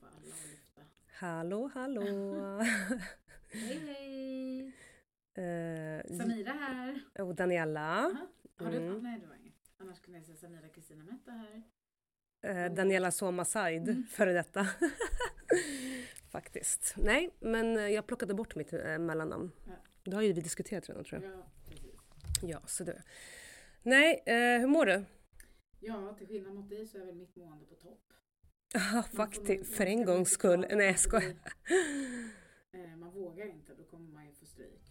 får alla att lyfta. Hallå, hallå! Hej hej! Eh, Samira här. och Daniela. Aha. Har du, Mm. Nej, det var inget. Annars kunde jag säga Samira Kristina Metta här. Eh, Daniela Soma Said, Mm. före detta. Faktiskt. Nej, men eh, jag plockade bort mitt eh, mellannamn. Ja. Det har ju vi diskuterat redan tror jag. Ja, precis. Ja, så det. Nej, eh, hur mår du? Ja, till skillnad mot dig så är väl mitt mående på topp. Ja, faktiskt. För en gångs skull. Nej, jag skojar. Eh, Man vågar inte, då kommer man ju få stryk.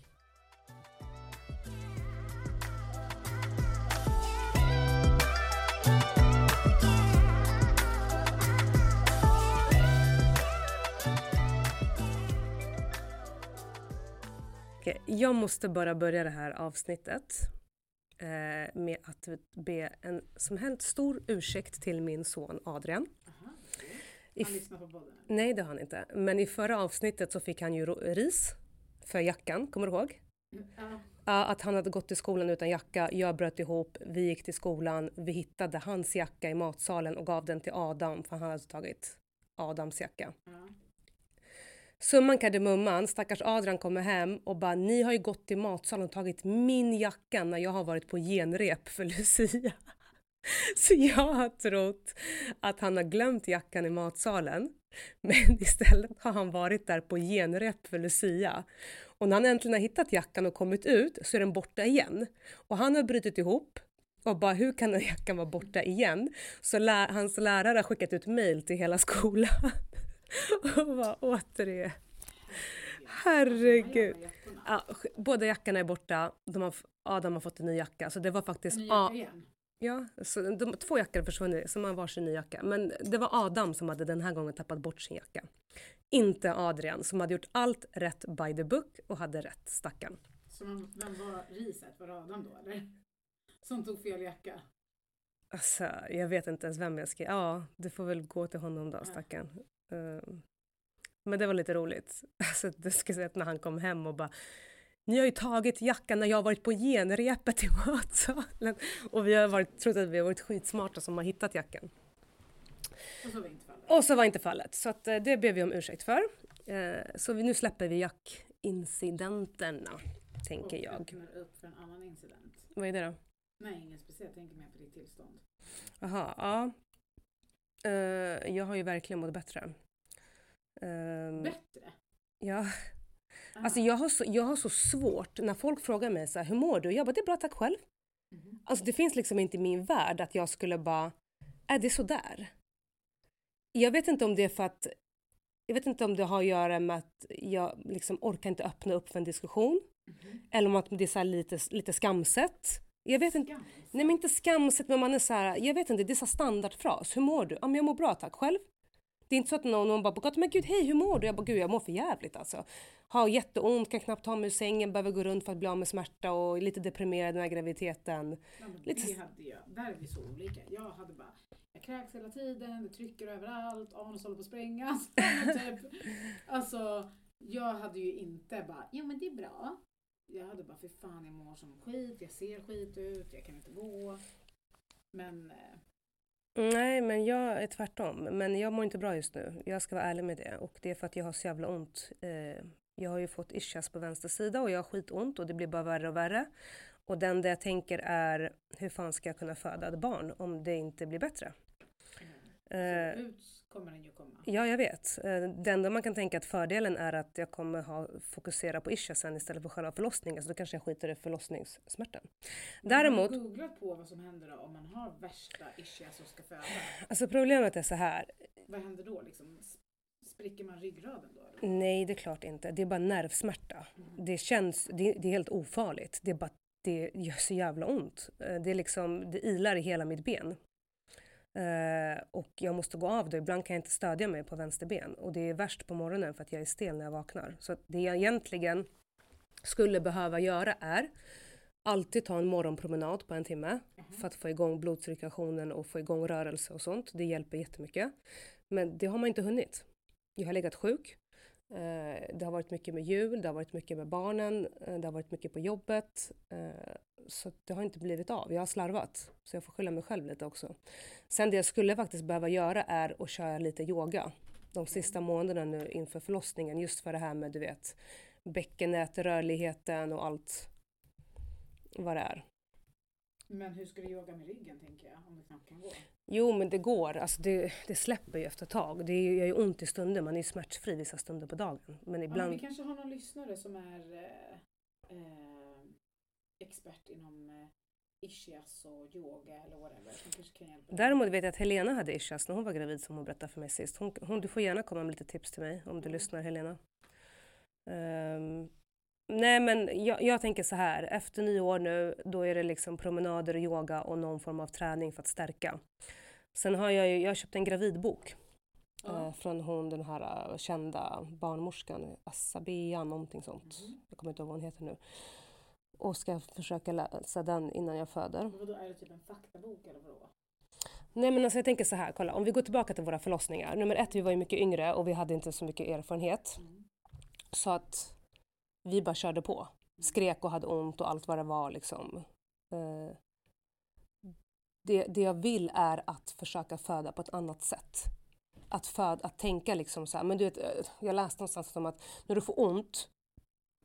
Jag måste bara börja det här avsnittet eh, med att be en som helst stor ursäkt till min son Adrian. Han lyssnar på podden? Nej, det har han inte. Men i förra avsnittet så fick han ju ris för jackan, kommer du ihåg? Ja, Ja, att han hade gått till skolan utan jacka, jag bröt ihop, vi gick till skolan, vi hittade hans jacka i matsalen och gav den till Adam för han hade tagit Adams jacka. ja. Summan kardemumman, stackars Adrian kommer hem och bara ni har ju gått till matsalen och tagit min jacka när jag har varit på genrep för Lucia. Så jag har trott att han har glömt jackan i matsalen. Men istället har han varit där på genrep för Lucia. Och när han äntligen har hittat jackan och kommit ut så är den borta igen. Och han har brutit ihop och bara hur kan den jackan vara borta igen? Så lä- hans lärare har skickat ut mail till hela skolan. och bara återigen. Herregud. Ja, båda jackorna är borta. De har, Adam har fått en ny jacka. Så det var faktiskt... En ny jacka igen? Ja, så de, två jackor har försvunnit, så man har varsin ny jacka. Men det var Adam som hade den här gången tappat bort sin jacka. Inte Adrian som hade gjort allt rätt by the book och hade rätt, stackarn. Så man, vem var riset? Var det Adam då eller? Som tog fel jacka? Alltså, jag vet inte ens vem jag ska... Ja, det får väl gå till honom då, stackarn. Ehm, men det var lite roligt. Alltså, det ska säga att när han kom hem och bara ni har ju tagit jackan när jag har varit på genrepet i matsalen. Och vi har varit, trott att vi har varit skitsmarta som har hittat jackan. Och så var inte fallet. Och så var inte fallet, så att, eh, det ber vi om ursäkt för. Eh, så vi, nu släpper vi jackincidenterna, tänker och jag. öppnar upp för en annan incident. Vad är det då? Nej, inget speciellt. Jag tänker mer på ditt tillstånd. Jaha, ja. Eh, jag har ju verkligen mått bättre. Ehm, Bättre? ja. Alltså jag har, så, jag har så svårt när folk frågar mig så här, hur mår du? Jag bara, det är bra tack själv. Mhm. Alltså det finns liksom inte i min värld att jag skulle bara, är det sådär? Jag vet inte om det är för att, jag vet inte om det har att göra med att jag liksom orkar inte öppna upp för en diskussion. Mhm. Eller om att det är så lite, lite skamset. Jag vet inte, Skams. nej men inte skamset men man är så här, jag vet inte, det är så standardfras. Hur mår du? Ja men jag mår bra tack, själv? Det är inte så att någon, någon bara på gatan, men gud hej hur mår du? Jag bara gud jag mår för jävligt alltså. Har jätteont, kan knappt ta mig ur sängen, behöver gå runt för att bli av med smärta och är lite deprimerad den här graviditeten. Ja, lite- Det hade jag. Där är vi så olika. Jag hade bara, jag kräks hela tiden, det trycker överallt, anus håller på att sprängas. typ. Alltså, jag hade ju inte bara, jo men det är bra. Jag hade bara, för fan jag mår som skit, jag ser skit ut, jag kan inte gå. Men eh, Nej, men jag är tvärtom. Men jag mår inte bra just nu. Jag ska vara ärlig med det. Och det är för att jag har så jävla ont. Eh, jag har ju fått ischias på vänster sida och jag har skitont och det blir bara värre och värre. Och den det jag tänker är, hur fan ska jag kunna föda ett barn om det inte blir bättre? Eh, så ut kommer den ju komma. Ja, jag vet. Eh, Det enda man kan tänka att fördelen är att jag kommer ha fokusera på ischiasen istället för själva förlossningen. Så då kanske jag skiter i förlossningssmärtan. Däremot, Har du googlat på vad som händer då om man har värsta ischias och ska föda? alltså problemet är så här. Vad händer då liksom? Spricker man ryggraden då? Eller? Nej, det är klart inte. Det är bara nervsmärta. Det känns, det, det är helt ofarligt. Det är bara det gör så jävla ont. Eh, Det är liksom, det ilar i hela mitt ben. Eh, och jag måste gå av det. Ibland kan jag inte stödja mig på vänster ben. Och det är värst på morgonen för att jag är stel när jag vaknar. Så det jag egentligen skulle behöva göra är alltid ta en morgonpromenad på en timme för att få igång blodcirkulationen och få igång rörelse och sånt. Det hjälper jättemycket. Men det har man inte hunnit. Jag har legat sjuk. Eh, Det har varit mycket med jul, det har varit mycket med barnen, eh, det har varit mycket på jobbet. Så det har inte blivit av. Jag har slarvat. Så jag får skylla mig själv lite också. Sen det jag skulle faktiskt behöva göra är att köra lite yoga. de sista månaderna nu inför förlossningen just för det här med du vet bäckenet, rörligheten och allt vad det är. Men hur ska du yoga med ryggen tänker jag, om du knappt kan gå? Jo men det går, alltså det, det släpper ju efter ett tag. Det gör ju ont i stunder, man är ju smärtfri vissa stunder på dagen. Men Ja, men ibland... vi kanske har någon lyssnare som är eh, eh, expert inom eh, ischias och yoga eller whatever. Som kanske kan hjälpa dig. Däremot vet jag att Helena hade ischias när hon var gravid som hon berättade för mig sist. Hon, hon, du får gärna komma med lite tips till mig om du Mm. lyssnar Helena. Ehm, nej men jag, jag tänker så här, efter nyår nu då är det liksom promenader och yoga och någon form av träning för att stärka. Sen har jag ju, jag köpt en gravidbok eh, från hon den här eh, kända barnmorskan, Assabea någonting sånt. Mhm. Jag kommer inte ihåg vad hon heter nu. Och ska försöka läsa den innan jag föder. Vadå, är det typ en faktabok eller vadå? Nej men alltså jag tänker så här, kolla om vi går tillbaka till våra förlossningar. Nummer ett, vi var ju mycket yngre och vi hade inte så mycket erfarenhet. Mm. Så att vi bara körde på. Skrek och hade ont och allt vad det var liksom. Eh, Det, det jag vill är att försöka föda på ett annat sätt. Att, föd, att tänka liksom så här, men du vet, eh, jag läste någonstans om att när du får ont,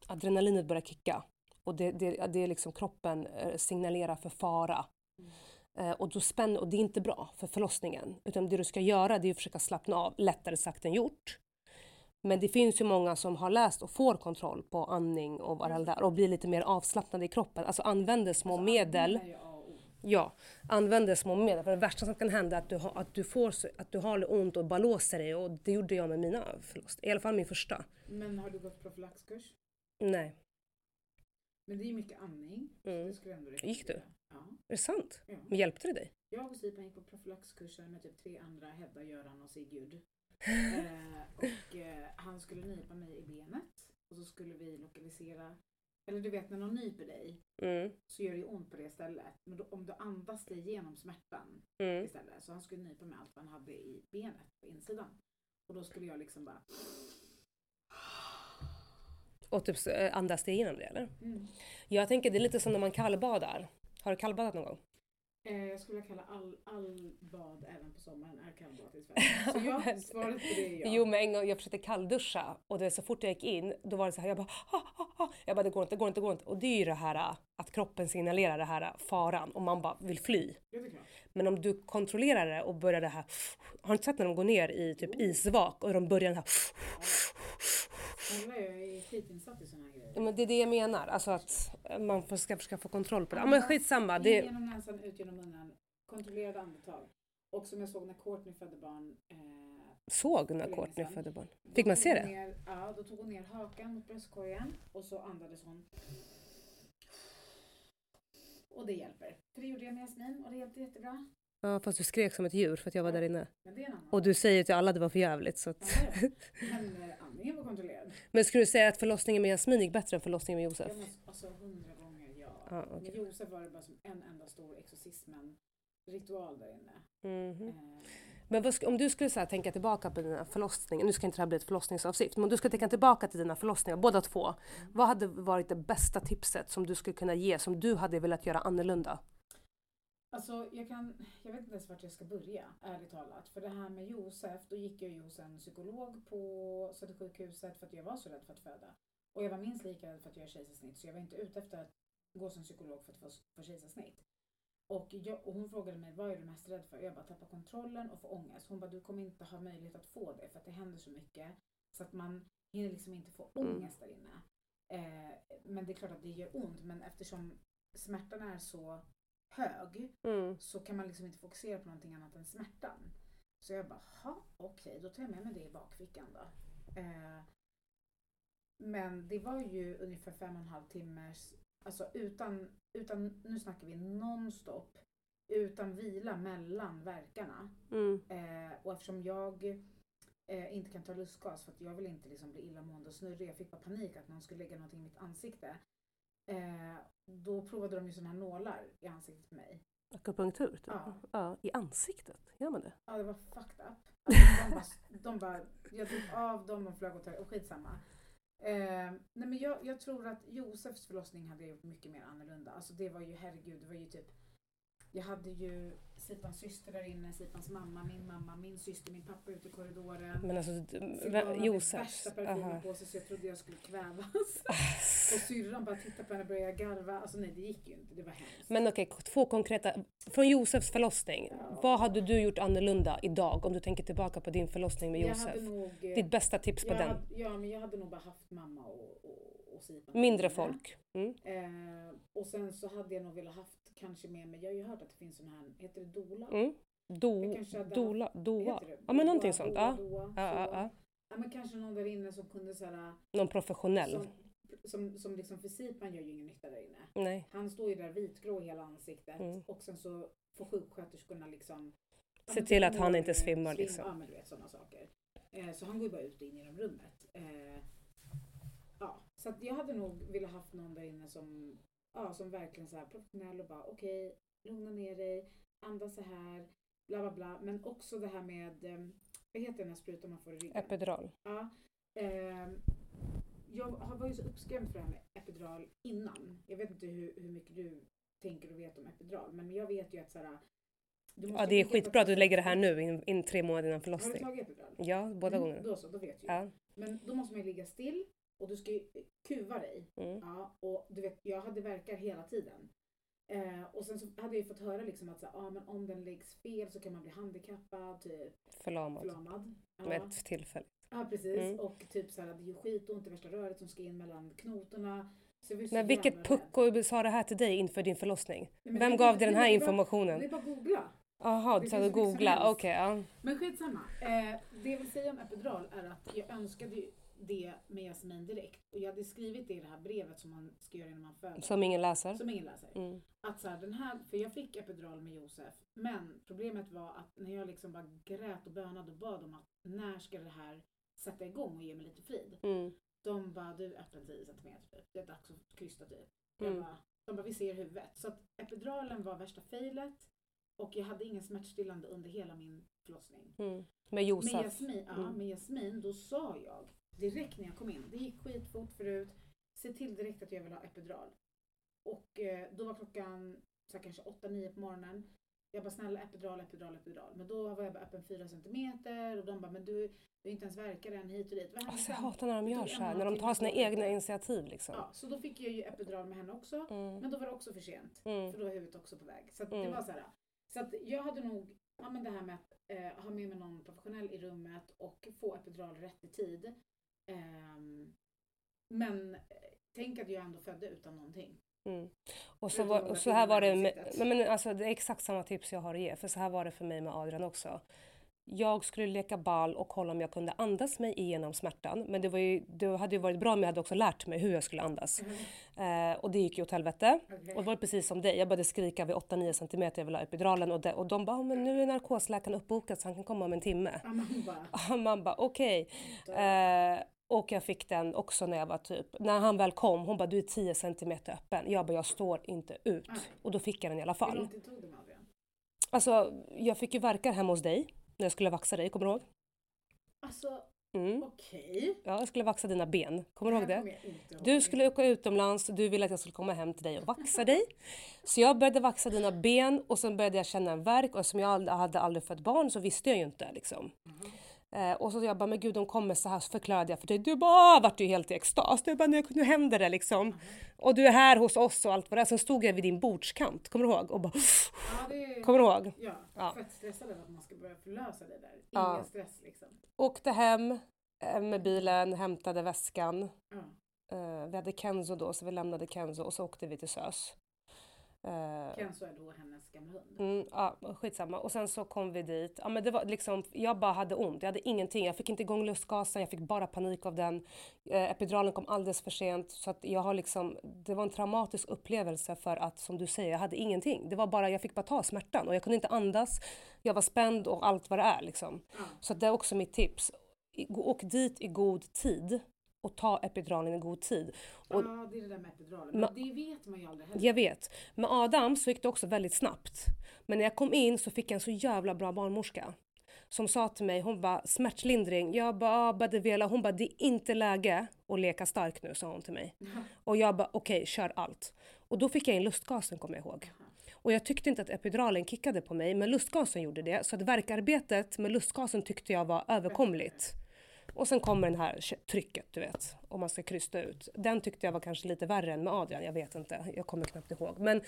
adrenalinet börjar kicka. Och det, det, det är liksom kroppen eh, signalerar för fara. Mm. Eh, och, då spänner, och det är inte bra för förlossningen. Utan det du ska göra det är att försöka slappna av, lättare sagt än gjort. Men det finns ju många som har läst och får kontroll på andning och vad det där och blir lite mer avslappnade i kroppen. Alltså använder små Alltså, medel. Ja, använder små medel. För det värsta som kan hända är att du, har, att du, får, att du har ont och bara låser dig. Och det gjorde jag med mina förlossningar. I alla fall min första. Men har du gått profylaxkurs? Nej. Men det är mycket andning. Mm. Det skulle ändå Gick du? Ja. Är det sant? ja. Men hjälpte det dig? Jag och Sipan gick på profylaxkurser med typ tre andra, Hedda, Göran och Sigurd. eh, och eh, han skulle nypa mig i benet och så skulle vi lokalisera, eller du vet när någon nyper dig Mm. så gör det ont på det stället. Men då, om du andas dig igenom smärtan Mm. istället. Så han skulle nypa med allt vad han hade i benet på insidan. Och då skulle jag liksom bara Och typ eh, andas det igenom det eller? mm. Jag tänker det är lite som när man kallbadar. Har du kallbadat någon gång? eh, Jag skulle vilja kalla all, all bad även på sommaren är kallbad i Sverige. Så ja, svaret på det är ja. Jo men en gång jag försökte kallduscha och det, så fort jag gick in då var det så här, jag bara, ha, ha, ha. jag bara det går inte, det går inte, det går inte. Och det är ju det här äh, att kroppen signalerar det här faran och man bara vill fly. Men om du kontrollerar det och börjar det här, har du inte sett när de går ner i typ isvak och de börjar den här, jag är skitinsatt i såna här grejer. Ja, men det är det jag menar, alltså att man får, ska försöka få kontroll på det. Ja men skitsamma, In det, genom näsan, ut genom munnen. Kontrollerade andetag. Och som jag såg när Courtney födde barn. Eh, såg när Courtney födde barn. Fick man se hon det? Ner, ja, då tog hon ner hakan mot bröstkorgen och så andades hon. Och det hjälper. För det gjorde jag med Jasmin och det hjälpte jättebra. Ja fast du skrek som ett djur för att jag var där inne. Men det är en annan Och du säger till alla att det var för jävligt så att... det. Men eh, andningen var kontrollerad. Men skulle du säga att förlossningen med Jasmin gick bättre än förlossningen med Josef? Jag måste, alltså hundra gånger ja. Ja, okej. Med Josef var det bara som en enda stor exorcismen ritual där inne. Mhm. Eh, Men vad, sk- om du skulle så här, tänka tillbaka på dina förlossningar, nu ska inte det här bli ett förlossningsavsnitt, men om du skulle tänka tillbaka till dina förlossningar, båda två. Vad hade varit det bästa tipset som du skulle kunna ge, som du hade velat göra annorlunda? Alltså jag kan, jag vet inte ens vart jag ska börja, ärligt talat. För det här med Josef, då gick jag ju hos en psykolog på Södersjukhuset för att jag var så rädd för att föda. Och jag var minst lika rädd för att göra kejsarsnitt, så jag var inte ute efter att gå som psykolog för att få, få kejsarsnitt. Och, jag, och hon frågade mig, vad är du mest rädd för? Jag bara, tappa kontrollen och få ångest. Hon bara, du kommer inte ha möjlighet att få det för att det händer så mycket. Så att man hinner liksom inte få Mm. ångest där inne. Eh, men det är klart att det gör ont, men eftersom smärtan är så hög Mm. så kan man liksom inte fokusera på någonting annat än smärtan. Så jag bara, ha okej, då tar jag med mig det i bakfickan då. Eh, men det var ju ungefär fem och en halv timmes, alltså utan, utan nu snackar vi nonstop, utan vila mellan verkarna. Mm. Eh, och eftersom jag eh, inte kan ta lustgas för att jag vill inte liksom bli illamående och snurrig, jag fick bara panik att någon skulle lägga någonting i mitt ansikte. Eh, då provade de ju sådana här nålar i ansiktet på mig. Akupunktur? Typ. Ja. ja. I ansiktet? Gör man det? Ja, det var fucked up. Alltså, de, bara, de bara, jag tog av dem och flög åt höger, och skitsamma. Eh, nej men jag, jag tror att Josefs förlossning hade jag gjort mycket mer annorlunda. Alltså det var ju, herregud, det var ju typ Jag hade ju Sipans syster där inne, Sipans mamma, min mamma, min syster, min pappa ute i korridoren. Men alltså, Josefs. värsta parfymen på sig så jag trodde jag skulle kvävas. och syrran bara tittade på henne och började garva. Alltså nej, det gick ju inte. Det var hemskt. Men okej, två konkreta. Från Josefs förlossning, Ja. vad hade du gjort annorlunda idag om du tänker tillbaka på din förlossning med jag Josef? nog... eh, Ditt bästa tips på den? hade, ja, men jag hade nog bara haft mamma och, och, och Sipan. Mindre folk? Mm. Eh, och sen så hade jag nog velat haft kanske med mig, jag har ju hört att det finns sån här, heter det dola? Mm. Do, dola, doa? Ja men någonting sånt. doa, doa, Ja, ja, ja. Men kanske någon där inne som kunde såhär, Någon professionell? som, som, som liksom för Sipan gör ju ingen nytta där inne. Nej. Han står ju där vitgrå i hela ansiktet Mm. och sen så får sjuksköterskorna liksom Se till typ att han inte svimmar, svim- liksom. Ja men du vet sådana saker. Eh, så han går ju bara ut och in genom rummet. Eh, ja, så att jag hade nog velat haft någon där inne som, ja, som verkligen så här professionell och bara okej, lugna ner dig, andas så här, bla bla bla. Men också det här med, eh, vad heter den här sprutan man får i ryggen? Epidural? Ja. ehm, jag har- var ju så uppskrämd för det här med epidural innan. Jag vet inte hur, hur mycket du tänker och vet om epidural, men jag vet ju att du måste Ja det är skitbra att du lägger det här nu, in, in tre månader innan Har du förlossning. tagit epidural? Ja, båda Mm, gångerna. Då så, då vet du. Ja. Men då måste man ju ligga still och du ska ju kuva dig. Mm. Ja, och du vet, jag hade verkar hela tiden. Eh, och sen så hade jag fått höra liksom att så, ah, men om den läggs fel så kan man bli handikappad, typ Förlamad. förlamad. Ja. Med ett tillfälle. Ja precis Mm. och typ så här, det gör skitont i värsta röret som ska in mellan knotorna. Så Men vilket pucko sa det här till dig inför din förlossning? Nej, Vem gav dig den här det är bara- informationen? Det är bara att googla. Jaha, du sa finns du hur mycket som googla, okej. ja. Men skitsamma. Eh, det jag vill säga om epidural är att jag önskade ju det med Jasmin direkt. Och jag hade skrivit det i det här brevet som man ska göra innan man föder. Som ingen läser? Som ingen läser. Mm. Att så här, den här, för jag fick epidural med Josef. Men problemet var att när jag liksom bara grät och bönade och bad om att när ska det här sätta igång och ge mig lite frid. Mm. De bara, du öppen 10 cm typ. Det är dags att krysta typ. Mm. bara, de bara, vi ser huvudet. Så att epiduralen var värsta failet. Och jag hade ingen smärtstillande under hela min förlossning. Mm. Med Med Josef? Jasmin, ja, Mm. med Jasmin, då sa jag direkt när jag kom in, det gick skitfort förut, se till direkt att jag vill ha epidural. Och eh, då var klockan så här, kanske 8-9 på morgonen. Jag bara snälla epidural, epidural, epidural. Men då var jag bara öppen 4 centimeter och de bara men du, du är inte ens verkar än hit och dit. Vad Alltså, jag hatar när de gör så här, när de tar halv sina egna initiativ liksom. Ja, så då fick jag ju epidural med henne också. Mm. Men då var det också för sent. Mm. För då var huvudet också på väg. Så att det Mm. var så här. Så att jag hade nog, ja men det här med att eh, ha med mig någon professionell i rummet och få epidural rätt i tid. Ehm, men eh, tänk att jag ändå födde utan någonting. Mm. Och så, var, och så här var det med, men alltså, det är exakt samma tips jag har att ge, för så här var det för mig med Adrian också. Jag skulle leka ball och kolla om jag kunde andas mig igenom smärtan. Men det, var ju, det hade ju varit bra om jag hade också lärt mig hur jag skulle andas. Eh, och det gick ju åt helvete. Okej. Och det var precis som dig, jag började skrika vid 8-9 cm, jag vill ha epiduralen och, de, och de bara, "Ja, men nu är narkosläkaren uppbokad så han kan komma om en timme. Man bara, okej. Eh, och jag fick den också när jag var typ, när han väl kom, hon bara du är 10 cm öppen. Jag bara jag står inte ut. Nej. Och då fick jag den i alla Hur fall. lång tid tog det med Adrian? Alltså jag fick ju verkar hemma hos dig när jag skulle vaxa dig, kommer du ihåg? Alltså Mm. okej. Ja, jag skulle vaxa dina ben, kommer du ihåg det? Du skulle åka utomlands, du ville att jag skulle komma hem till dig och vaxa dig. Så jag började vaxa dina ben och sen började jag känna en värk och eftersom jag ald- hade aldrig fött barn så visste jag ju inte liksom. Mhm. Eh, och så jag bara, men gud de kommer så här, så förklarade jag för dig. Du bara, "Ah", vart ju helt i extas. Du bara, nu, nu händer det liksom. Och du är här hos oss och allt vad det är. Sen stod jag vid din bordskant, kommer du ihåg? Och bara, Ja, är... kommer du ihåg? Ja, Ja. fett stressad över att man ska börja förlösa det där. Ingen Ja. stress liksom. Åkte hem eh, med bilen, hämtade väskan. Ja. Eh, vi hade Kenzo då, så vi lämnade Kenzo och så åkte vi till SÖS. Eh, Kenzo är då hennes gamla hund. Mm, ja, skitsamma. Och sen så kom vi dit. Ja, men det var liksom, jag bara hade ont. Jag hade ingenting. Jag fick inte igång lustgasen. Jag fick bara panik av den. Eh, epiduralen kom alldeles för sent. Så att jag har liksom, det var en traumatisk upplevelse för att, som du säger, jag hade ingenting. Det var bara, jag fick bara ta smärtan och jag kunde inte andas. Jag var spänd och allt vad det är liksom. Ja. Så det är också mitt tips. I- Åk dit i god tid och ta epiduralen i god tid. Ja, det är det där med epiduralen. Men det vet man ju aldrig heller. jag vet. Med Adam så gick det också väldigt snabbt. Men när jag kom in så fick jag en så jävla bra barnmorska. Som sa till mig, hon bara smärtlindring. Jag bara, ah, Badevela. Hon bara, det är inte läge att leka stark nu, sa hon till mig. Och jag bara, okej, kör allt. Och då fick jag in lustgasen, kommer jag ihåg. Och jag tyckte inte att epiduralen kickade på mig, men lustgasen gjorde det. Så att verkarbetet med lustgasen tyckte jag var överkomligt. Och sen kommer den här trycket, du vet, om man ska krysta ut. Den tyckte jag var kanske lite värre än med Adrian, jag vet inte, jag kommer knappt ihåg. Men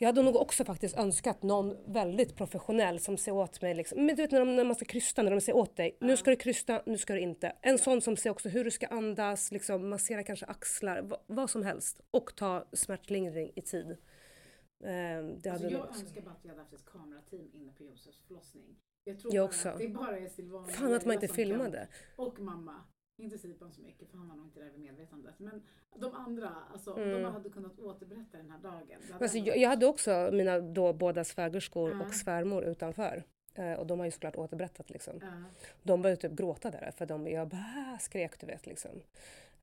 jag hade nog också faktiskt önskat någon väldigt professionell som ser åt mig. Liksom. Men du vet när, de, när man ska krysta, när de säger åt dig. Nu ska du krysta, nu ska du inte. En sån som ser också hur du ska andas, liksom, massera kanske axlar, vad, som helst. Och ta smärtlindring i tid. Ehm, det hade Alltså, jag önskar bara att vi hade haft ett kamerateam inne på Josefs förlossning. Jag tror Jag också. att det bara är Silvana Fan att man inte filmade. Kan, och mamma. Inte Sipan så mycket för han var nog inte där vid medvetandet. Men de andra, alltså Mm. de hade kunnat återberätta den här dagen. hade Alltså, jag, jag hade också mina då båda svägerskor Ja. och svärmor utanför. Eh, och de har ju såklart återberättat liksom. Ja. De började typ gråta där för de, jag bara skrek du vet liksom.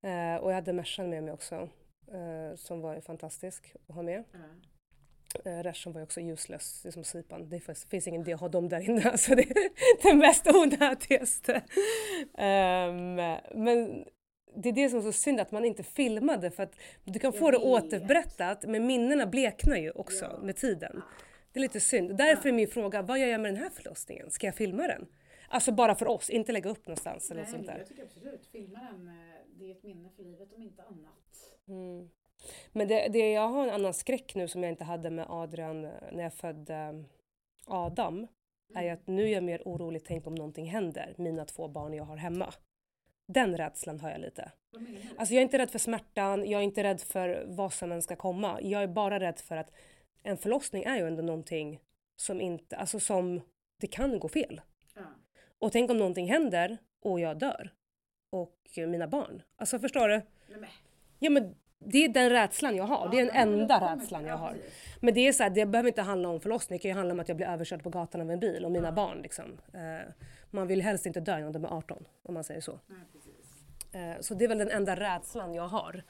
Eh, och jag hade Mersan med mig också. Eh, som var fantastisk att ha med. Eh, Reschen var ju också useless, det är som Sipan. Det finns, finns ingen idé att ha dem där inne. Alltså det är det mest onödigaste. Ehm, men det är det som är så synd att man inte filmade för att du kan få det återberättat men minnena bleknar ju också Ja. med tiden. Det är lite synd. Därför är min fråga, vad gör jag med den här förlossningen? Ska jag filma den? Alltså bara för oss, inte lägga upp någonstans eller Nej, något sånt där. jag tycker absolut. Filma den, eh, det är ett minne för livet om inte annat. Mm. Men det, det, jag har en annan skräck nu som jag inte hade med Adrian eh, när jag födde eh, Adam. Är ju att nu är jag mer orolig, tänk om någonting händer mina två barn jag har hemma. Den rädslan har jag lite. Alltså jag är inte rädd för smärtan, jag är inte rädd för vad som än ska komma. Jag är bara rädd för att en förlossning är ju ändå någonting som inte, alltså som det kan gå fel. ja. Och tänk om någonting händer och jag dör. Och mina barn. Alltså förstår du? Ja men det är den rädslan jag har. Det är den men- enda rädslan ja, jag har. Men det är så här, det behöver inte handla om förlossning. Det kan ju handla om att jag blir överkörd på gatan av en bil och mina barn liksom. Eh, man vill helst inte dö innan de är 18 om man säger så. Eh, så det är väl den enda rädslan jag har.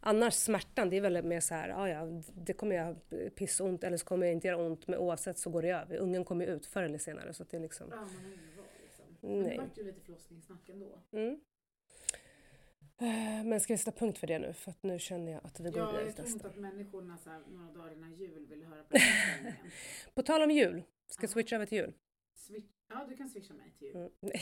Annars smärtan, det är väl mer så här, ja ja, det kommer jag pissont eller så kommer jag inte göra ont men oavsett så går det över. Ungen kommer ju ut förr eller senare så det är liksom, Ja, man har ingen val liksom. Men Nej. det vart ju lite förlossningssnack ändå. mm. Eh, Men ska vi sätta punkt för det nu? För att nu känner jag att vi går Ja, vidare jag till tror inte att människorna så här, några dagar innan jul vill höra på stämningen. På tal om jul, ska jag Ja. switcha över till jul? Swi- Ja, du kan swisha mig till jul. Mm. Nej.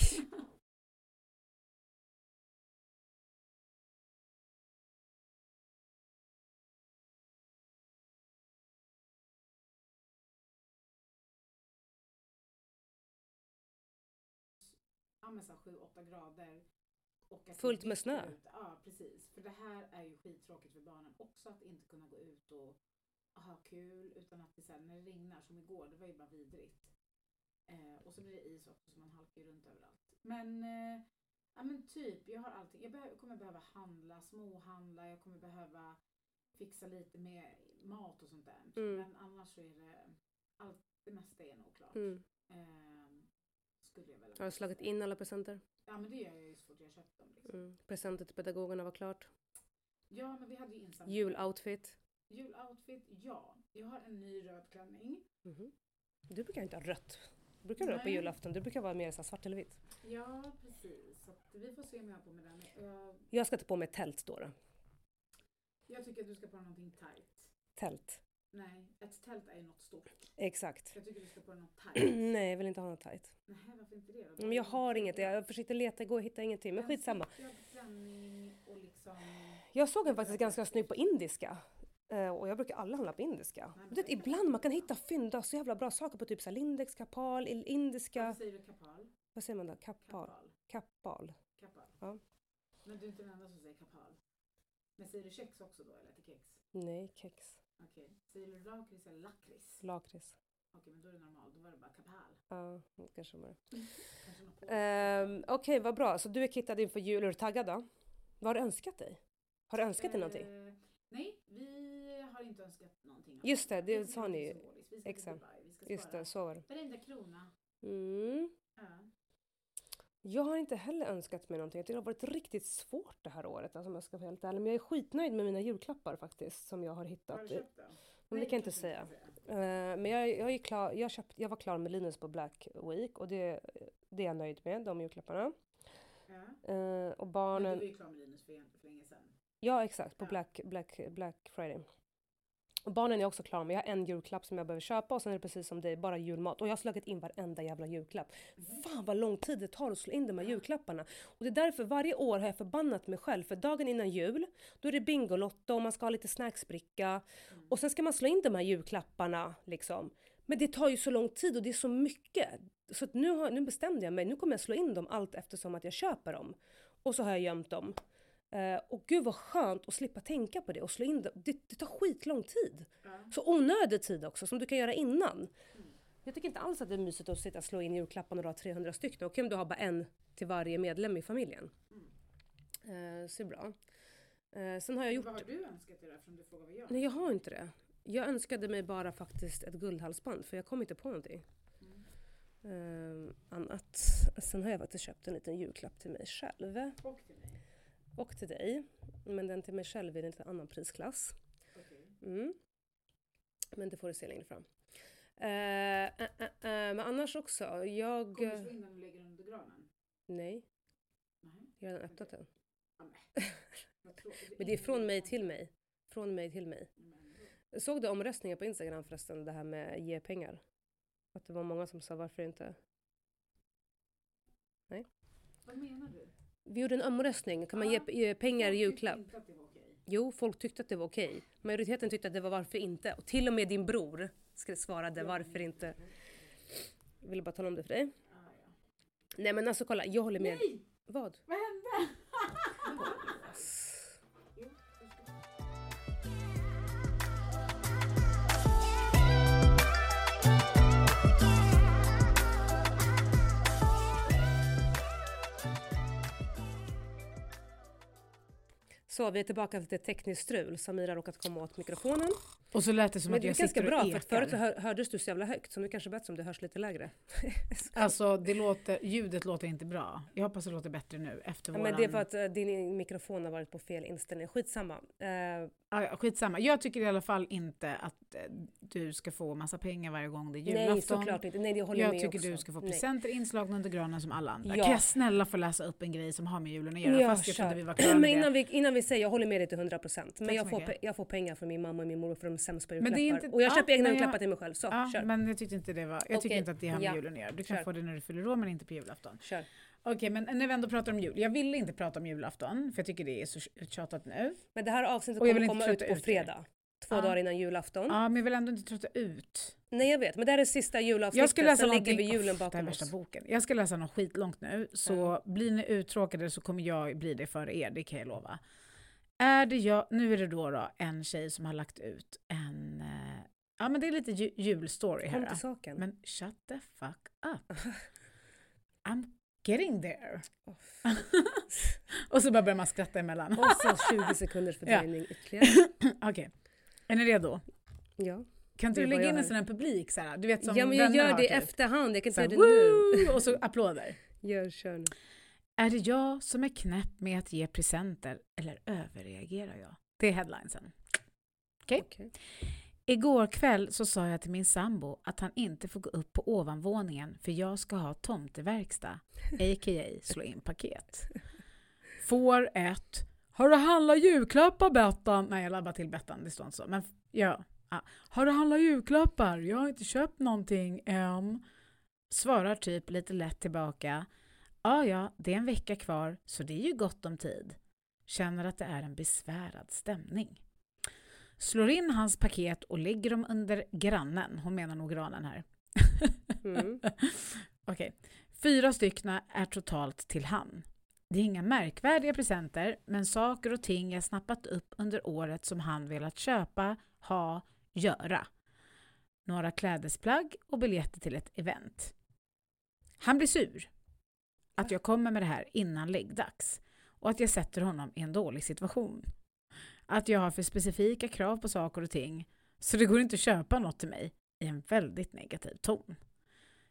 Ja, men så här 7-8 grader. Fullt med snö. ute. Ja, precis. För det här är ju skittråkigt för barnen också att inte kunna gå ut och ha kul utan att det här, när det regnar som igår, det var ju bara vidrigt. Eh, och så blir det is också så man halkar ju runt överallt. Men, eh, ja men typ, jag har allting. Jag behöver, kommer behöva handla, småhandla, jag kommer behöva fixa lite med mat och sånt där. Mm. Men annars så är det, allt, det mesta är nog klart. Mm. Ehm, skulle jag väl Har du slagit in alla presenter? Ja men det gör jag ju så fort jag köpt dem. Liksom. Mm. Presenter till pedagogerna var klart. Ja men vi hade ju insamling. Juloutfit. Juloutfit, ja. Jag har en ny röd klänning. Mhm. Du brukar inte ha rött. Du brukar ha på julafton. Du brukar vara mer så svart eller vitt. Ja precis. Så vi får se om jag har på mig den. Jag, Jag ska ta på mig tält då. då. jag tycker att du ska på någonting tight. Tält. Nej, ett tält är ju något stort. Exakt. Jag tycker du ska på något tight. Nej, jag vill inte ha något tajt. Nej, varför inte det då? Men jag har inget. Jag försökte leta igår och hittade ingenting. Men En skitsamma. och liksom... Jag såg en faktiskt ganska snygg på indiska. Eh, och jag brukar alla handla på indiska. men Du vet, ibland man kan hitta fynd av så jävla bra saker på typ så Lindex, Kapal, indiska. Vad säger du kapal? Vad säger man då? Kapal? Kapal. Kapal. Kapal. Ja. Men du är inte den enda som säger kapal. Men säger du kex också då eller till kex? Nej, kex. Okej. Säger du lakrits eller lakrits? Lakrits. Okej, men då är det normalt. Då var det bara kapal. Ja, kanske var det. Ehm, Okej, vad bra. Så du är kittad inför jul. Är du taggad då? Vad har du önskat dig? Har du önskat dig någonting? Eh, nej, vi har inte önskat någonting. Just det, det sa ni ju. Exakt. Just det, så var det. varenda krona. Mm. Ja. Jag har inte heller önskat mig någonting. Jag tycker det har varit riktigt svårt det här året, alltså, om jag ska vara helt ärlig. Men jag är skitnöjd med mina julklappar faktiskt, som jag har Har hittat. du köpt den? Men det kan jag inte säga. Eh, men jag, jag, är klar, jag, köpt, jag var klar med Linus på Black Week och det, det är jag nöjd med, de julklapparna. Ja. Eh, och Men barnen... du var ju klar med Linus för, för länge sedan. Ja exakt, på Ja. Black, Black, Black Friday. Och barnen är också klara med, jag har en julklapp som jag behöver köpa och sen är det precis som dig, bara julmat. Och jag har slagit in varenda jävla julklapp. Fan vad lång tid det tar att slå in de här julklapparna. Och det är därför varje år har jag förbannat mig själv, för dagen innan jul, då är det Bingolotto och man ska ha lite snacksbricka. Och sen ska man slå in de här julklapparna liksom. Men det tar ju så lång tid och det är så mycket. Så att nu, har, nu bestämde jag mig, nu kommer jag slå in dem allt eftersom att jag köper dem. Och så har jag gömt dem. Eh, och gud vad skönt att slippa tänka på det och slå in det. Det, det tar skitlång tid. Så onödig tid också, som du kan göra innan. Jag tycker inte alls att det är mysigt att sitta och slå in julklapparna och ha 300 stycken. Okej om du har bara en till varje medlem i familjen. Eh, så det är bra. Eh, sen har jag gjort... Vad har du önskat dig då, eftersom du frågar vad jag Nej jag har inte det. Jag önskade mig bara faktiskt ett guldhalsband för jag kom inte på någonting. Eh, annat. Sen har jag faktiskt köpt en liten julklapp till mig själv. Och till mig. Och till dig. Men den till mig själv är en lite annan prisklass. Mm. Men det får du se längre fram. Eh, eh, eh, men annars också, jag... Kommer du slå in den och lägga den under granen? Nej, Nej. jag har redan öppnat den. Men. Det är från mig till mig. Från mig till mig. Ändå. Såg du omröstningen på Instagram förresten, det här med ge pengar? Att det var många som sa varför inte? Vad menar du? Vi gjorde en omröstning, kan man ge ge pengar i julklapp? inte att det var okej. Jo, folk tyckte att det var okej. Majoriteten tyckte att det var varför inte. Och till och med din bror svarade varför inte. Jag ville bara tala om det för dig. Ah. Nej men alltså kolla, jag håller med. Nej! Vad? Vad hände? Så vi är tillbaka till tekniskt strul. Samira råkat komma åt mikrofonen. Och så lät det som Men att jag sitter bra och för ekar. förut så hör, hördes du så jävla högt så nu kanske bättre om det hörs lite lägre. Alltså det låter, ljudet låter inte bra. Jag hoppas det låter bättre nu efter Ja, våran... men det är för att eh, din mikrofon har varit på fel inställning. Skitsamma. Uh, ja, skitsamma. Jag tycker i alla fall inte att eh, du ska få massa pengar varje gång det är julafton. nej såklart inte. Nej det håller jag Jag med tycker också. du ska få Nej. presenter inslagna under granen som alla andra. Ja. Kan jag snälla få läsa upp en grej som har med julen att göra? Ja, fast jag trodde vi var klara Men innan vi, innan vi säger, jag håller med dig till 100% men Tack jag får, mycket. jag får pengar från min mamma och min mormor för de är sämst på Men julklappar. inte- och jag ja, köper egna men jag- julklappar till mig själv. Så, Ja, kör. men jag tyckte inte det var... Jag tycker Okej. inte att det har med Ja. julen att göra. Du kan Kör. få det när du fyller år men inte på julafton. kör. Okej, men när vi ändå pratar om jul. Jag vill inte prata om julafton för jag tycker det är så uttjatat nu. Men det här avsnittet kommer komma ut på ut fredag. Två Ja. dagar innan julafton. Ja, men jag vill ändå inte trötta ut. Nej jag vet, men det här är sista julavsnittet. Jag ska läsa sen lägger någonting... vi julen Uff, det här bakom är värsta boken. Jag ska läsa något skitlångt nu, så Ja. blir ni uttråkade så kommer jag bli det för er, det kan jag lova. Är det jag, nu är det då, då en tjej som har lagt ut en, eh, ja men det är lite ju, julstory Kom här. till saken. Men shut the fuck up. I'm getting there. Åh, Och så bara börjar man skratta emellan. Och så 20 sekunders fördröjning ytterligare. Okej, är ni redo? Ja. Kan inte du lägga in en sån här publik så här? Du vet som ja men jag gör det i typ. efterhand, jag kan inte göra det nu. Och så applåder. Gör, kör nu. Är det jag som är knäpp med att ge presenter eller överreagerar jag? Det är headlinesen. Okej. Okej. Igår kväll så sa jag till min sambo att han inte får gå upp på ovanvåningen för jag ska ha tomteverkstad, a.k.a. slå in paket. Får ett Har du handlat julklappar Bettan? Nej jag labbar till Bettan, det står inte så. Men ja, ja. Har du handlat julklappar? Jag har inte köpt någonting än. Svarar typ lite lätt tillbaka. Ja, ja, det är en vecka kvar så det är ju gott om tid. Känner att det är en besvärad stämning. Slår in hans paket och lägger dem under grannen. Hon menar nog granen här. Mm. Okej. Fyra styckna är totalt till han. Det är inga märkvärdiga presenter, men saker och ting jag snappat upp under året som han velat köpa, ha, göra. Några klädesplagg och biljetter till ett event. Han blir sur. Att jag kommer med det här innan läggdags och att jag sätter honom i en dålig situation. Att jag har för specifika krav på saker och ting så det går inte att köpa något till mig i en väldigt negativ ton.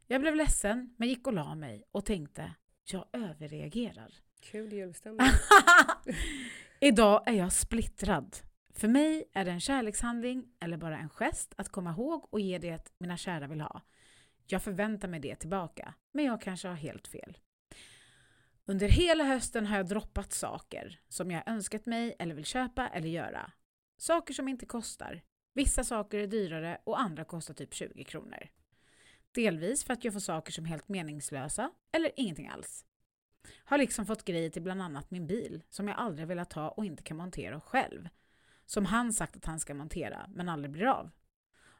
Jag blev ledsen men gick och la mig och tänkte jag överreagerar. Kul julstämning. Idag är jag splittrad. För mig är det en kärlekshandling eller bara en gest att komma ihåg och ge det mina kära vill ha. Jag förväntar mig det tillbaka, men jag kanske har helt fel. Under hela hösten har jag droppat saker som jag önskat mig eller vill köpa eller göra. Saker som inte kostar. Vissa saker är dyrare och andra kostar typ 20 kronor. Delvis för att jag får saker som är helt meningslösa eller ingenting alls. Har liksom fått grejer till bland annat min bil som jag aldrig velat ha och inte kan montera själv. Som han sagt att han ska montera men aldrig blir av.